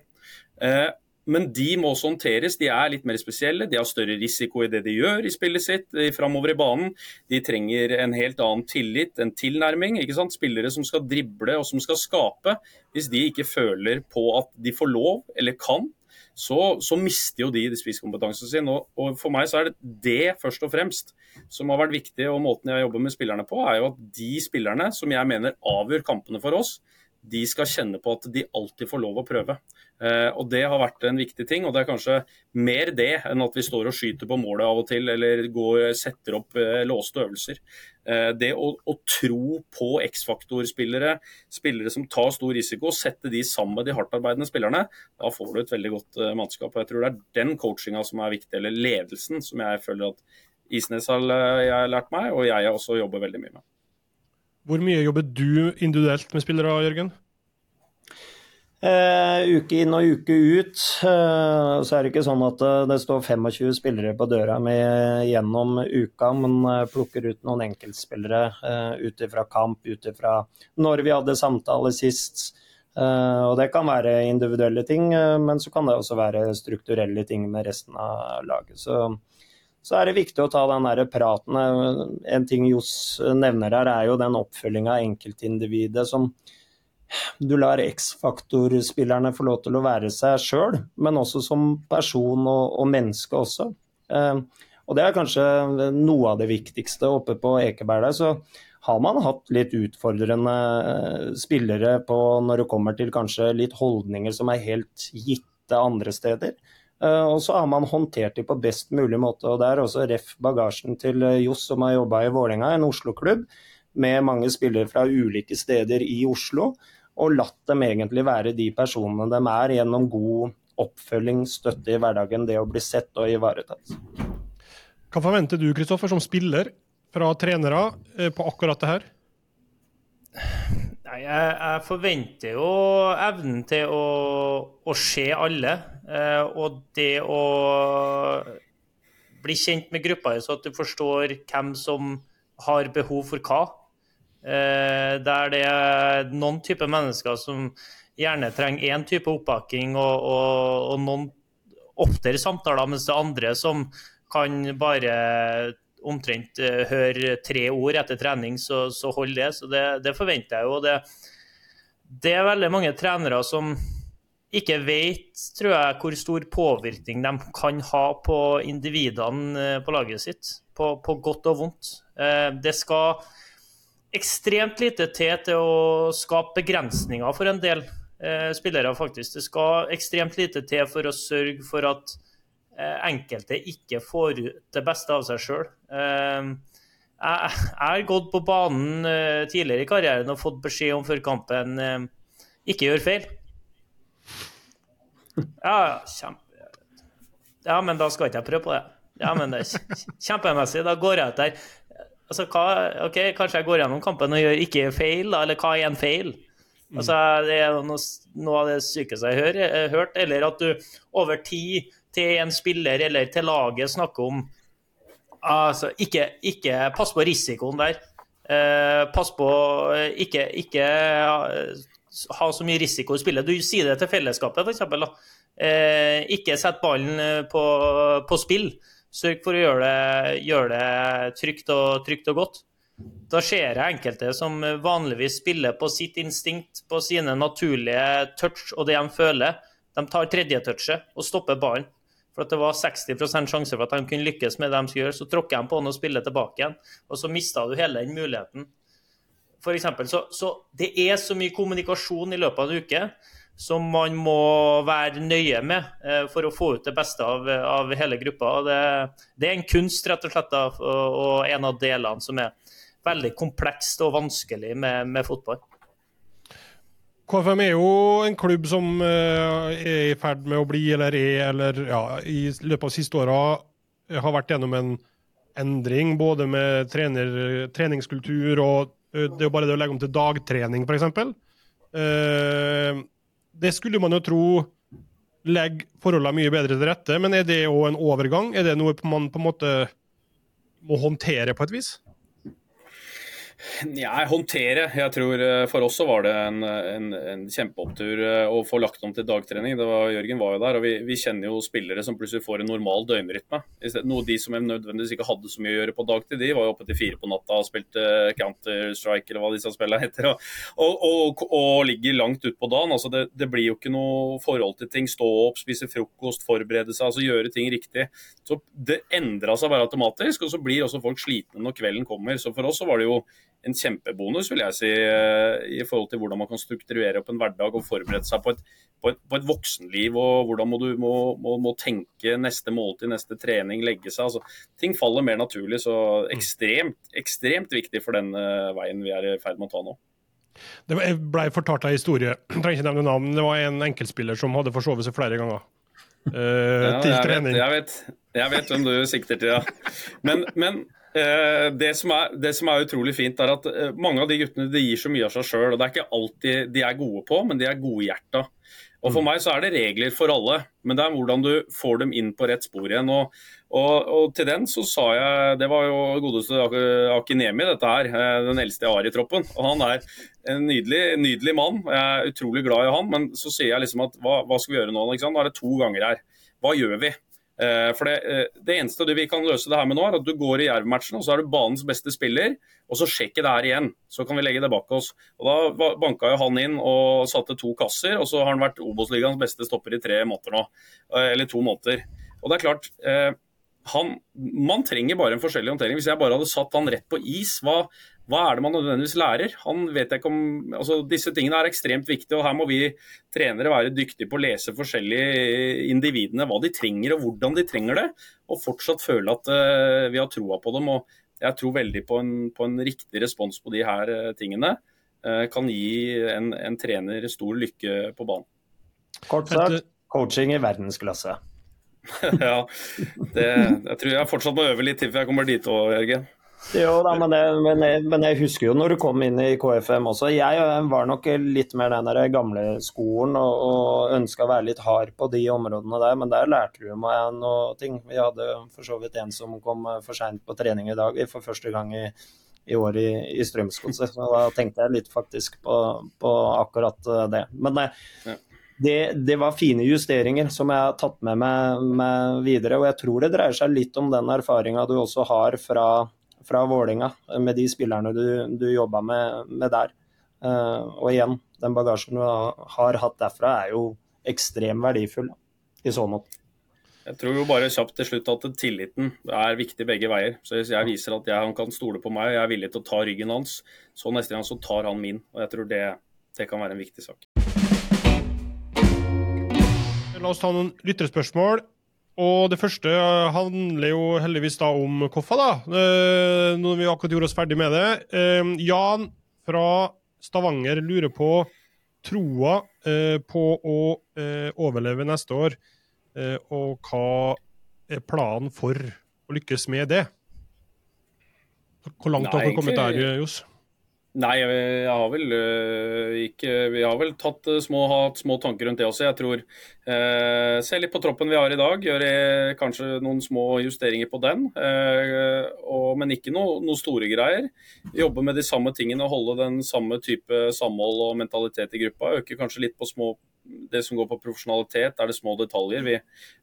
Men de må også håndteres. De er litt mer spesielle. De har større risiko i det de gjør i spillet sitt framover i banen. De trenger en helt annen tillit, en tilnærming. ikke sant? Spillere som skal drible og som skal skape. Hvis de ikke føler på at de får lov eller kan, så, så mister jo de spisskompetansen sin. Og, og, For meg så er det det først og fremst som har vært viktig, og måten jeg jobber med spillerne på, er jo at de spillerne som jeg mener avgjør kampene for oss, de skal kjenne på at de alltid får lov å prøve. Eh, og Det har vært en viktig ting. og Det er kanskje mer det enn at vi står og skyter på målet av og til eller går, setter opp eh, låste øvelser. Eh, det å, å tro på X-faktor-spillere, spillere som tar stor risiko, sette de sammen med de hardtarbeidende spillerne, da får du et veldig godt mannskap. og Jeg tror det er den coachinga som er viktig, eller ledelsen, som jeg føler at Isnes har lært meg, og jeg også jobber veldig mye med. Hvor mye jobber du individuelt med spillere, Jørgen? Uh, uke inn og uke ut. Uh, så er det ikke sånn at uh, det står 25 spillere på døra mi gjennom uka, men plukker ut noen enkeltspillere ut ifra kamp, ut ifra når vi hadde samtale sist. og Det kan være individuelle ting, men så kan det også være strukturelle ting med resten av laget. Så så er det viktig å ta den der praten. En ting Johs nevner her, er jo den oppfølginga av enkeltindividet som du lar X-faktor-spillerne få lov til å være seg sjøl, men også som person og, og menneske også. Eh, og det er kanskje noe av det viktigste oppe på Ekeberg der. Så har man hatt litt utfordrende eh, spillere på når det kommer til kanskje litt holdninger som er helt gitte andre steder. Eh, og så har man håndtert de på best mulig måte. og Det er også ref bagasjen til Johs som har jobba i Vålerenga, en Oslo-klubb med mange spillere fra ulike steder i Oslo. Og latt dem egentlig være de personene de er, gjennom god oppfølging, støtte i hverdagen, det å bli sett og ivaretatt. Hva forventer du Kristoffer, som spiller fra trenere eh, på akkurat det her? Nei, jeg, jeg, forventer jo evnen til å, å se alle. Eh, og det å bli kjent med gruppa, så at du forstår hvem som har behov for hva. Eh, der det er noen typer mennesker som gjerne trenger én type oppbakking og, og, og, noen oftere samtaler, mens det er andre som kan bare omtrent uh, høre tre ord etter trening, så, så hold det. Så det, det forventer jeg jo. Det, det er veldig mange trenere som ikke vet, tror jeg, hvor stor påvirkning de kan ha på individene eh, på laget sitt. På, på godt og vondt. Eh, det skal ekstremt lite til til å skape begrensninger for en del eh, spillere, faktisk. Det skal ekstremt lite til for å sørge for at enkelte ikke får ut det beste av seg sjøl. Jeg, har gått på banen tidligere i karrieren og fått beskjed om før kampen ikke gjør feil. Ja, kjempe... Ja, men da skal ikke jeg prøve på det. Ja, men det er kjempemessig. Da går jeg ut der. Altså, hva, ok, Kanskje jeg går gjennom kampen og gjør ikke feil, da, eller hva er en feil? Altså, Det er noe, noe av det sykeste jeg har eh, hørt. Eller at du over tid til en spiller eller til laget snakker om altså, ikke, ikke Pass på risikoen der. Eh, pass på eh, ikke, ikke ha så mye risiko i spillet. Du sier det til fellesskapet, f.eks. Eh, ikke sett ballen eh, på, på spill. Sørg for å gjøre det, gjøre det trygt, og, trygt, og, godt. Da ser jeg enkelte som vanligvis spiller på sitt instinkt, på sine naturlige touch og det de føler. De tar tredje touchet og stopper ballen. For at det var 60 sjanse for at de kunne lykkes med det de skulle gjøre. Så tråkker de på den og spiller tilbake igjen. Og så mista du hele den muligheten. For eksempel, så, så det er så mye kommunikasjon i løpet av en uke som man må være nøye med eh, for å få ut det beste av, av hele gruppa. Det, det, er en kunst, rett og slett, og en av delene som er veldig komplekst og vanskelig med, med fotball. KFM er jo en klubb som uh, er i ferd med å bli, eller er, eller ja, i løpet av siste åra har vært gjennom en endring, både med trener, treningskultur og det er jo bare det å legge om til dagtrening, f.eks. Uh, det skulle man jo tro legger forholdene mye bedre til rette, men er det òg en overgang? Er det noe man på en måte må håndtere på et vis? Ja, håndtere. Jeg tror eh, For oss så var det en, en, en kjempeopptur eh, å få lagt om til dagtrening. Var, Jørgen var jo der, og vi, vi, kjenner jo spillere som plutselig får en normal døgnrytme. Noe de som nødvendigvis ikke hadde så mye å gjøre på dagtid, de var jo oppe til fire på natta og spilte Counter-Strike eller hva disse spillene heter, og, og, og, og ligger langt utpå dagen. Altså det, det, blir jo ikke noe forhold til ting. Stå opp, spise frokost, forberede seg, altså gjøre ting riktig. Så Det endra seg bare automatisk, og så blir også folk slitne når kvelden kommer. Så for oss så var det jo en kjempebonus, vil jeg si, eh, i forhold til hvordan man kan strukturere opp en hverdag og forberede seg på et, på et, på et voksenliv. og Hvordan må du må, må, må, tenke neste måltid, neste trening, legge seg. altså Ting faller mer naturlig. Så ekstremt, ekstremt viktig for den uh, veien vi er i ferd med å ta nå. Det ble fortalt en historie, (clears throat) jeg trenger ikke nevne navn. Det var en enkeltspiller som hadde forsovet seg flere ganger. Uh, ja, til trening. Vet, jeg, vet, jeg vet hvem du sikter til, ja. Men, men Eh, det som, er, det som, er, utrolig fint, er at eh, mange av de guttene de gir så mye av seg sjøl. Det er ikke alltid de er gode på, men de er gode i hjertet. Og For mm. meg så er det regler for alle, men det er hvordan du får dem inn på rett spor igjen. Og, og, og til den så sa jeg Det var jo godeste Akinemi, dette her. Eh, den eldste jeg har i troppen. Og han er en nydelig, nydelig mann. Jeg er utrolig glad i han. Men så sier jeg liksom at hva, hva skal vi gjøre nå? Nå er det to ganger her. Hva gjør vi? Eh, for det, eh, det eneste vi kan løse det her med nå, er at du går i Jerv-matchen, og så er du banens beste spiller, og så sjekker det her igjen. Så kan vi legge det bak oss. Og Da banka jo han inn og satte to kasser, og så har han vært Obos-ligaens beste stopper i tre måter nå. eh, Eller to måneder. Og det er klart, han, man trenger bare en forskjellig håndtering. Hvis jeg bare hadde satt han rett på is, hva, hva er det man nødvendigvis lærer? Han vet ikke om, altså Disse tingene er ekstremt viktige, og her må vi trenere være dyktige på å lese forskjellige individene, hva de trenger og hvordan de trenger det, og fortsatt føle at uh, vi har troa på dem. og Jeg tror veldig på en, på en riktig respons på de her eh, tingene. Uh, kan gi en, en trener stor lykke på banen. Kort sagt, coaching i verdensklasse. (laughs) ja, det, jeg tror jeg fortsatt må øve litt til før jeg kommer dit òg, Jørgen. Jo da, men, det, men, jeg, men jeg husker jo når du kom inn i KFM også. Jeg var nok litt mer den der gamle skolen og, og ønska å være litt hard på de områdene der, men der lærte du meg noe ting. Vi hadde for så vidt en som kom for seint på trening i dag for første gang i, i år i, i Strømsgodset. Så da tenkte jeg litt faktisk på, på akkurat det. Men nei, Ja. det, det var fine justeringer som jeg har tatt med meg, med videre. Og jeg tror det dreier seg litt om den erfaringa du også har fra, fra Vålinga, med de spillerne du, du jobba med, med der. Eh, og igjen, den bagasjen du har, har hatt derfra er jo ekstremt verdifull i så måte. Jeg tror jo bare kjapt til slutt at tilliten er viktig begge veier. Så Hvis jeg viser at jeg, han kan stole på meg og jeg er villig til å ta ryggen hans, så neste gang så tar han min. Og jeg tror det, det kan være en viktig sak. La oss ta noen lytterspørsmål. Og det første handler jo heldigvis da om Koffa, da. Eh, Når vi akkurat gjorde oss ferdig med det. Eh, Jan fra Stavanger lurer på troa eh, på å overleve neste år, og hva er planen for å lykkes med det? Hvor langt har dere kommet der, Johs? Nei, jeg har vel øh, ikke Vi har vel tatt øh, små, hatt små tanker rundt det også. Jeg tror eh, Se litt på troppen vi har i dag. Gjøre kanskje noen små justeringer på den. Eh, og, men ikke noe, noe store greier. Jobbe med de samme tingene, holde den samme type samhold og mentalitet i gruppa. Øke kanskje litt på små det som går på profesjonalitet, er det små detaljer. Vi,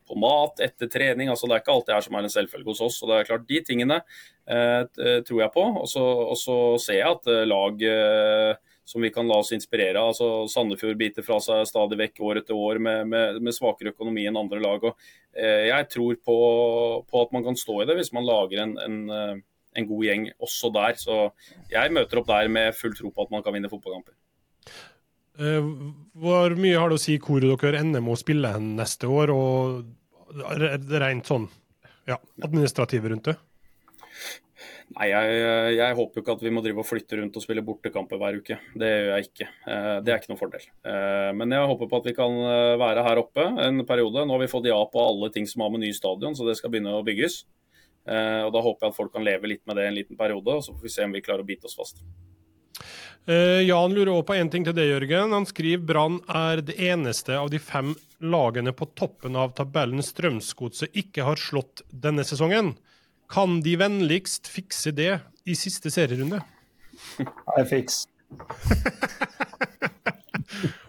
på mat, etter trening. altså Det er ikke alt det her som er en selvfølge hos oss. og det er klart De tingene eh, tror jeg på. Og så ser jeg at eh, lag eh, som vi kan la oss inspirere av. altså Sandefjord biter fra seg stadig vekk år etter år med, med, med svakere økonomi enn andre lag. og eh, Jeg tror på, på at man kan stå i det hvis man lager en, en, eh, en god gjeng også der. Så jeg møter opp der med full tro på at man kan vinne fotballkamper. Eh, Hvor mye har det å si hvor dere ender med å spille neste år, og rent sånn ja, administrative rundt det? Nei, jeg, jeg håper ikke at vi må drive og flytte rundt og spille bortekamper hver uke. Det gjør jeg ikke. Eh, Det er ikke noen fordel. Eh, Men jeg håper på at vi kan være her oppe en periode. Nå har vi fått ja på alle ting som har med ny stadion, så det skal begynne å bygges. Og Da håper jeg at folk kan leve litt med det en liten periode, og så får vi se om vi klarer å bite oss fast. Eh, Jan lurer også på én ting til det, Jørgen. Han skriver Brann er det eneste av de fem lagene på toppen av tabellen Strømsgodset ikke har slått denne sesongen. Kan de vennligst fikse det i siste serierunde? I fix. (laughs)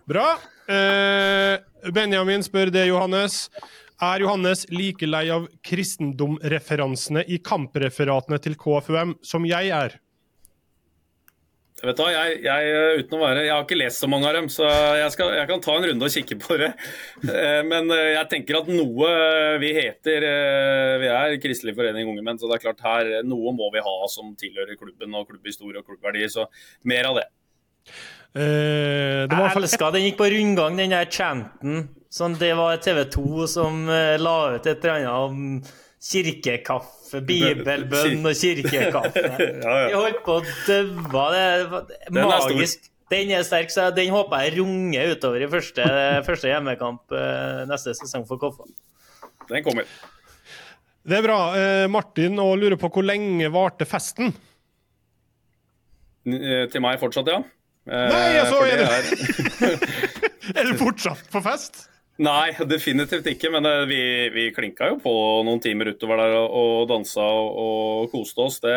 Bra. Uh, Benjamin spør det, Johannes. Er Johannes like lei av kristendomreferansene i kampreferatene til KFUM som jeg er? Vet du jeg, jeg, uten å være, jeg har ikke lest så mange av dem, så jeg, skal, jeg kan ta en runde og kikke på det. (laughs) Eh, Men eh, jeg tenker at noe Vi heter eh, Vi er Kristelig forening unge menn, så det er klart her noe må vi ha som tilhører klubben og klubbhistorie og klubbverdier. Så mer av det. Eh, det var i hvert Jeg elska den gikk på rundgang, den der chanten. Sånn, det var TV 2 som eh, la ut et eller annet om kirkekaffe, bibelbønn og kirkekaffe. (laughs) Ja, ja. Vi holdt på å daue. Det er magisk. Den er sterk, så den håper jeg runger utover i første, første hjemmekamp eh, neste sesong for Koffa. Den kommer. Det er bra. Eh, Martin og lurer på hvor lenge varte festen? N- eh, Til meg fortsatt, ja. Eh, Nei, altså, er det det- er (laughs) Er du fortsatt på fest? Nei, definitivt ikke. Men eh, vi, vi klinka jo på noen timer utover der og, dansa og, koste oss. Det,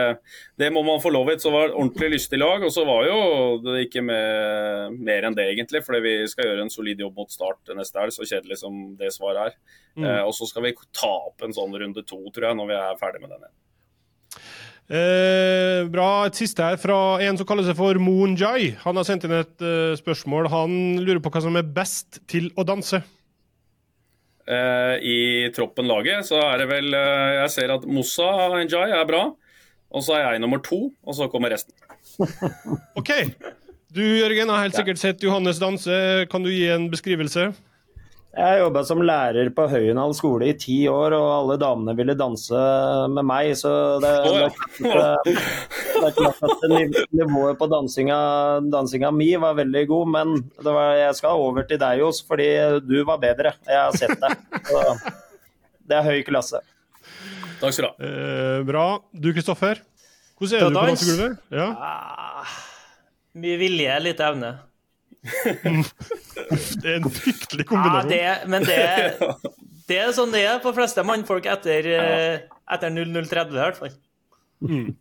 det, må man få lov til. Så var det ordentlig lystig lag. Og så var jo det ikke med, mer enn det, egentlig. Fordi vi skal gjøre en solid jobb mot start neste helg, så kjedelig som det svaret er. Mm. Eh, og så skal vi ta opp en sånn runde to, tror jeg, når vi er ferdig med den igjen. Eh, bra. Et siste her fra en som kaller seg for Moon Jai. Han har sendt inn et uh, spørsmål. Han lurer på hva som er best til å danse. Eh, I troppen-laget så er det vel eh, Jeg ser at Mossa Njay er bra. Og så er jeg nummer to, og så kommer resten. (laughs) OK. Du Jørgen har helt sikkert sett Johannes danse. Kan du gi en beskrivelse? Jeg jobba som lærer på Høyenhall skole i ti år, og alle damene ville danse med meg. Så det, er klart at nivået på dansinga, dansinga mi var veldig god. Men var, jeg skal over til deg, Johs, fordi du var bedre. Jeg har sett deg. Så det er høy klasse. Takk skal du ha. Eh, bra. Du Kristoffer? Hvordan er du på dansegulvet? Ja. Ah, mye vilje, lite evne. (laughs) det er en fryktelig kombinasjon. Ja, det, men det, (laughs) det, er sånn det er på fleste mannfolk etter, eh, etter 0030, i hvert fall. Mm.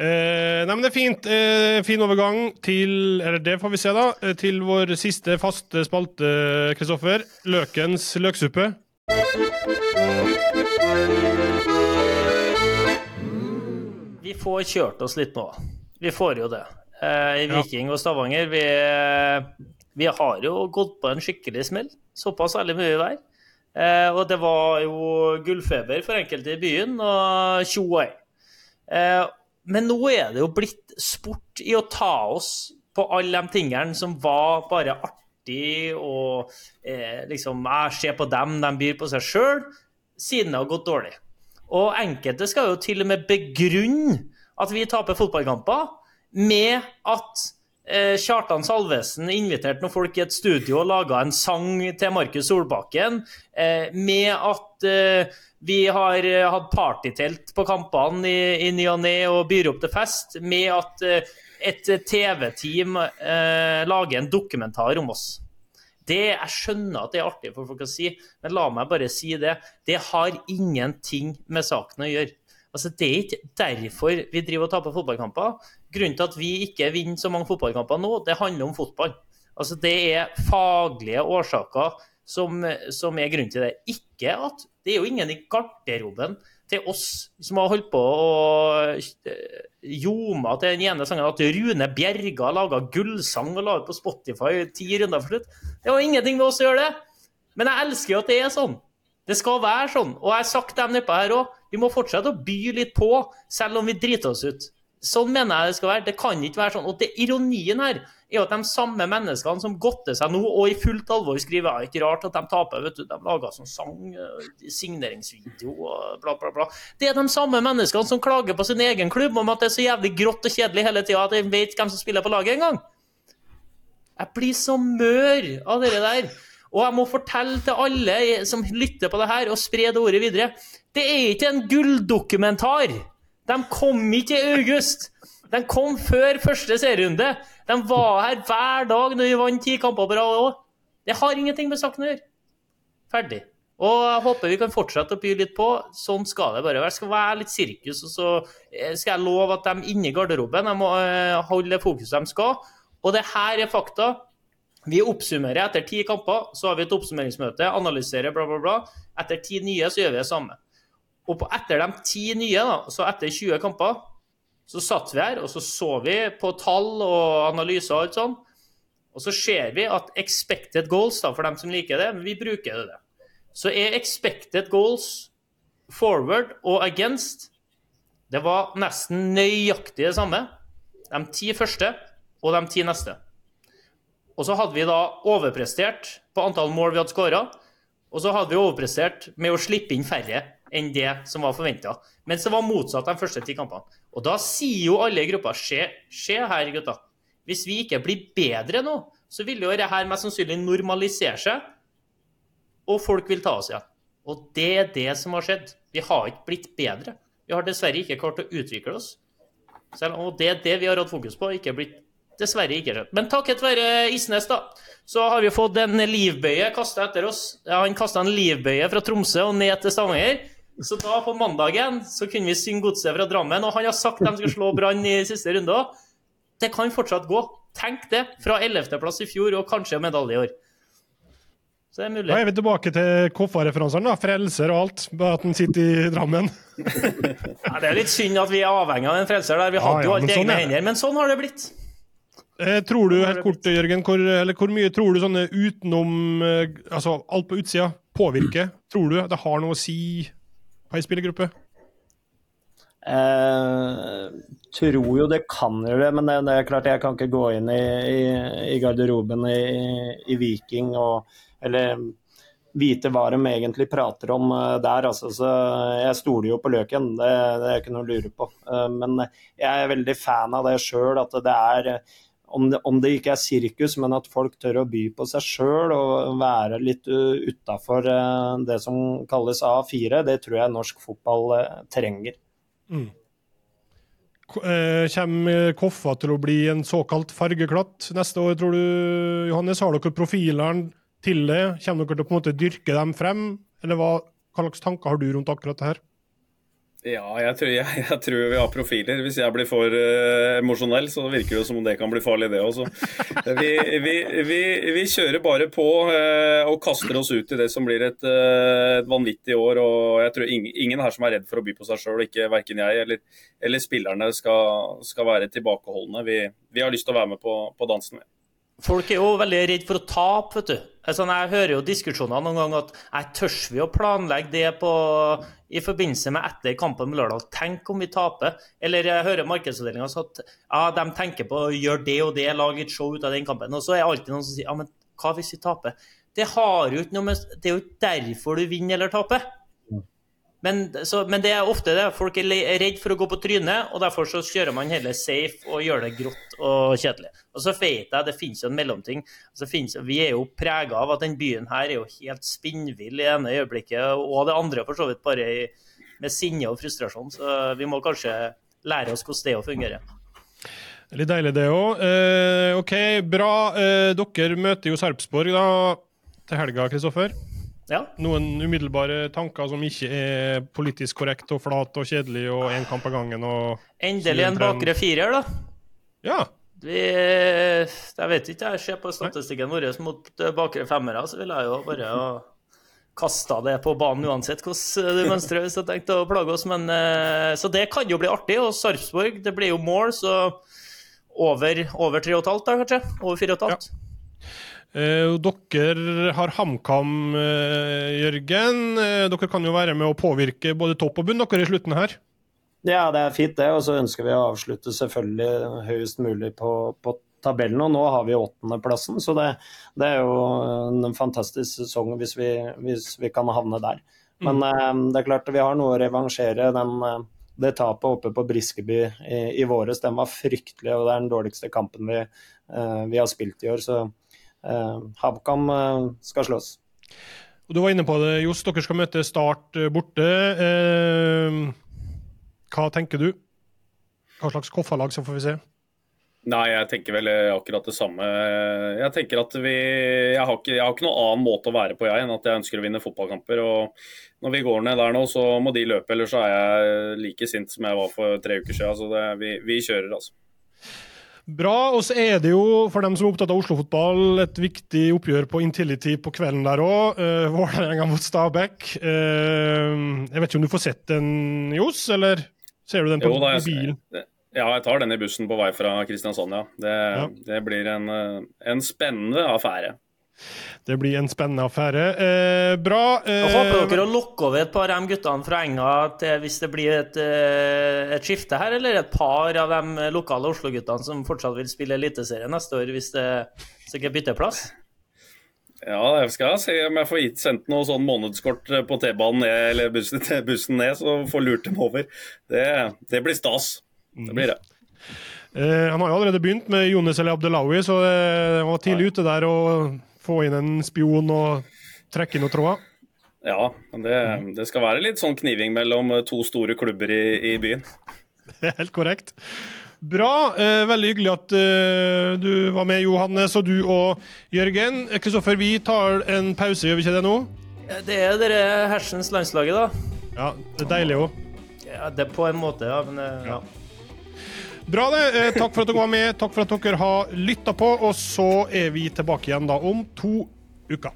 Eh, nei, men det er fint. Eh, fin overgang til Eller det får vi se, da. Eh, til vår siste faste spalte, Kristoffer. Løkens løksuppe. Vi får kjørt oss litt nå. Vi får jo det i Viking og Stavanger. Vi, vi, har jo gått på en skikkelig smell. Såpass ærlig mye vær. Eh, og det var jo gullfeber for enkelte i byen, og tjo og hei. Eh, men nå er det jo blitt sport i å ta oss på alle de tingene som var bare artig og eh, liksom Jeg ser på dem, de byr på seg sjøl, siden det har gått dårlig. Og enkelte skal jo til og med begrunne at vi taper fotballkamper med at eh, Kjartan Salvesen inviterte noen folk i et studio og laga en sang til Markus Solbakken, eh, med at eh, vi har hatt partytelt på kampene i, i ny og ne og byr opp til fest, med at et TV-team lager en dokumentar om oss. Det, jeg skjønner at det er artig for folk å si, men la meg bare si det. Det har ingenting med saken å gjøre. Altså, Det er ikke derfor vi driver og taper fotballkamper. Grunnen til at vi ikke vinner så mange fotballkamper nå, det handler om fotball. Altså, Det er faglige årsaker som, som er grunnen til det. Ikke at Det er jo ingen i garderoben til oss som har holdt på å ljoma til den ene sangen at Rune Bjerga laga gullsang og la ut på Spotify ti runder for slutt. Det har ingenting med oss å gjøre, det. Men jeg elsker jo at det er sånn. Det skal være sånn. Og jeg har sagt dem nedpå her òg. Vi må fortsette å by litt på, selv om vi driter oss ut. Sånn mener jeg det skal være. Det kan ikke være sånn. Og det, ironien her er at de samme menneskene som godter seg nå og i fullt alvor skriver ja, ikke rart at de taper, vet du. De lager sånn sang, eh, signeringsvideo og bla, bla, bla. Det er de samme menneskene som klager på sin egen klubb om at det er så jævlig grått og kjedelig hele tida at de vet hvem som spiller på laget engang. Jeg blir så mør av det der. Og jeg må fortelle til alle som lytter på det her, og spre det ordet videre. Det er ikke en gulldokumentar. De kom ikke i august. De kom før første serierunde. De var her hver dag når vi vant ti kamper på rad òg. Det har ingenting med saken å gjøre. Ferdig. Og jeg håper vi kan fortsette å by litt på. Sånn skal det bare være. Det skal være litt sirkus, og så eh, skal jeg love at de inne i garderoben de må eh, holde det fokuset de skal. Og det her er fakta. Vi oppsummerer etter ti kamper, så har vi et oppsummeringsmøte, analyserer bla, bla, bla. Etter ti nye så gjør vi det samme. Og etter de ti nye, da, så etter 20 kamper, så satt vi her og så så vi på tall og analyser og alt sånn. Og så ser vi at expected goals, da, for dem som liker det, men vi bruker det. Så er expected goals forward og against Det var nesten nøyaktig det samme. De ti første og de ti neste. Og så hadde vi da overprestert på antall mål vi hadde skåra. Og så hadde vi overprestert med å slippe inn færre enn det som var forventa. Mens det var motsatt de første ti kampene. Og da sier jo alle i gruppa se, se her, gutta. Hvis vi ikke blir bedre nå, så vil jo dette mest sannsynlig normalisere seg, og folk vil ta oss igjen. Og det er det som har skjedd. Vi har ikke blitt bedre. Vi har dessverre ikke klart å utvikle oss. Selv, og det er det vi har hatt fokus på, ikke blitt dessverre ikke skjedd. Men takket være Isnes, da, så har vi fått en livbøye kasta etter oss. Ja, han kasta en livbøye fra Tromsø og ned til Stavanger. Så da, på mandagen, så kunne vi synge Godset fra Drammen, og han har sagt de skal slå Brann i siste runde òg. Det kan fortsatt gå. Tenk det. Fra 11.-plass i fjor og kanskje medalje i år. Så det er mulig. Da er vi tilbake til Koffa-referansene. da, Frelser og alt. Bare at han sitter i Drammen. (laughs) Ja, det er litt synd at vi er avhengig av en frelser der. Vi Ja, hadde jo ja, alt i sånn egne sånn hender, men sånn har det blitt. Eh, tror du, helt kort, Jørgen, hvor, eller hvor mye tror du sånne utenom eh, Altså alt på utsida påvirker? Tror du det har noe å si på ei spillergruppe? Eh, tror jo det kan gjøre det, men det, det er klart jeg kan ikke gå inn i, i, i garderoben i, i Viking og eller vite hva de egentlig prater om eh, der. Altså, så jeg stoler jo på Løken, det, det er ikke noe å lure på. Men jeg er veldig fan av det sjøl, at det er om det, om det ikke er sirkus, men at folk tør å by på seg sjøl og være litt uh, utafor det som kalles A4, det tror jeg norsk fotball eh, trenger. Eh, Kommer Koffa til å bli en såkalt fargeklatt neste år, tror du, Johannes? Har dere profilene til det? Kommer dere til å på en måte dyrke dem frem? Eller hva, hva slags tanker har du rundt akkurat det her? Ja, jeg tror, (laughs) jeg, jeg tror vi har profiler. Hvis jeg blir for uh, emosjonell, så virker det som om det kan bli farlig, det også. Vi, vi, vi, vi kjører bare på uh, og kaster oss ut i det som blir et, uh, et vanvittig år. og jeg tror ingen, ingen her som er redd for å by på seg sjøl, verken jeg eller, eller spillerne skal, skal være tilbakeholdne. Vi har lyst til å være med på, på dansen. Folk er jo veldig redd for å tape, vet du. Altså, jeg hører jo diskusjoner noen ganger at «Nei, tørs vi å planlegge det på, i forbindelse med etter kampen med lørdag? Tenk om vi taper? Eller jeg hører markedsavdelinga at ja, de tenker på å gjøre det og det, lage et show ut av den kampen. Og så er det alltid noen som sier ja, men hva hvis vi taper? Det har jo ikke noe med Det er jo ikke derfor du vinner eller taper. Men, så, men det er ofte det. Folk er redd for å gå på trynet, og derfor så kjører man heller safe og gjør det grått og kjedelig. Og så vet jeg det finnes jo en mellomting. Finnes, vi er jo prega av at den byen her er jo helt spinnvill i ene øyeblikket, og det andre for så vidt bare i, med sinne og frustrasjon. Så vi må kanskje lære oss hvordan det å fungere. Er Litt deilig, det òg. Eh, OK, bra. Eh, dere møter jo Sarpsborg da, til helga, Kristoffer. Ja. Noen umiddelbare tanker som ikke er politisk korrekt og flat og kjedelig og én kamp av gangen og Endelig en bakre firer, da. Ja. Vi, jeg vet ikke, jeg ser på statistikken vår mot eh, bakre femmere, så vil jeg jo bare ha kasta det på banen uansett hvordan du mønstrer hvis du har tenkt å plage oss. Men, eh, så det kan jo bli artig. Og Sarpsborg, det blir jo mål, så over, over 3,5 da, kanskje? Over 4,5? Eh, dere har HamKam, eh, Jørgen. Eh, dere kan jo være med å påvirke både topp og bunn dere i slutten her. Ja, det er fint det. Og så ønsker vi å avslutte selvfølgelig høyest mulig på, på tabellen. Og nå har vi åttendeplassen, så det, det er jo en fantastisk sesong hvis vi, hvis vi kan havne der. Men eh, det er klart vi har noe å revansjere. Den, eh, det tapet oppe på Briskeby i, i våres, den var fryktelig, og det er den dårligste kampen vi, eh, vi har spilt i år. Så HamKam eh, skal slås. Og Du var inne på det, Johs. Dere skal møte Start eh, borte. Eh, hva tenker du? Hva slags Koffa-lag så får vi se? Nei, jeg tenker vel eh, akkurat det samme. Jeg tenker at vi Jeg har ikke, jeg har ikke noen annen måte å være på jeg enn at jeg ønsker å vinne fotballkamper. og Når vi går ned der nå, så må de løpe, ellers så er jeg like sint som jeg var for tre uker siden. Så det, vi, vi kjører, altså. Bra. Og så er det jo, for dem som er opptatt av Oslo-fotball, et viktig oppgjør på Intility på kvelden der òg. Uh, Vålerenga mot Stabæk. Uh, jeg vet ikke om du får sett den, Johs, eller ser du den på Jo da, jeg, bilen? ja, jeg tar den i bussen på vei fra Kristiansand, ja. Det, Ja. det blir en, eh, en spennende affære. Det blir en spennende affære. Eh, bra. eh, Jeg håper dere å lokke over et par av de guttene fra Enga til hvis det blir et, eh, et skifte her, eller et par av de lokale Oslo-guttene som fortsatt vil spille Eliteserien neste år, hvis det sikkert bytter plass? Ja, jeg skal se om jeg får gitt sendt noe sånn månedskort på T-banen eller bussen, (laughs) bussen ned, så får lurt dem over. Det, det blir stas. Det blir det. Eh, han har jo allerede begynt med Jonis eller Abdelawi, så eh, han var tidlig ute der å få inn en spion og trekke inn noen tråder. Ja, men det, det skal være litt sånn kniving mellom to store klubber i, i byen. Det (laughs) er helt korrekt. Bra. Eh, veldig hyggelig at eh, du var med, Johannes, og du og Jørgen. Eh, Kristoffer, vi tar en pause, gjør vi ikke det nå? Det er dere hersens landslaget, da. Ja, det er deilig òg. Ja, det er på en måte, ja. Men ja. ja. Bra, det. Eh, takk for at dere var med. Takk for at dere har lytta på. Og så er vi tilbake igjen da om to uker.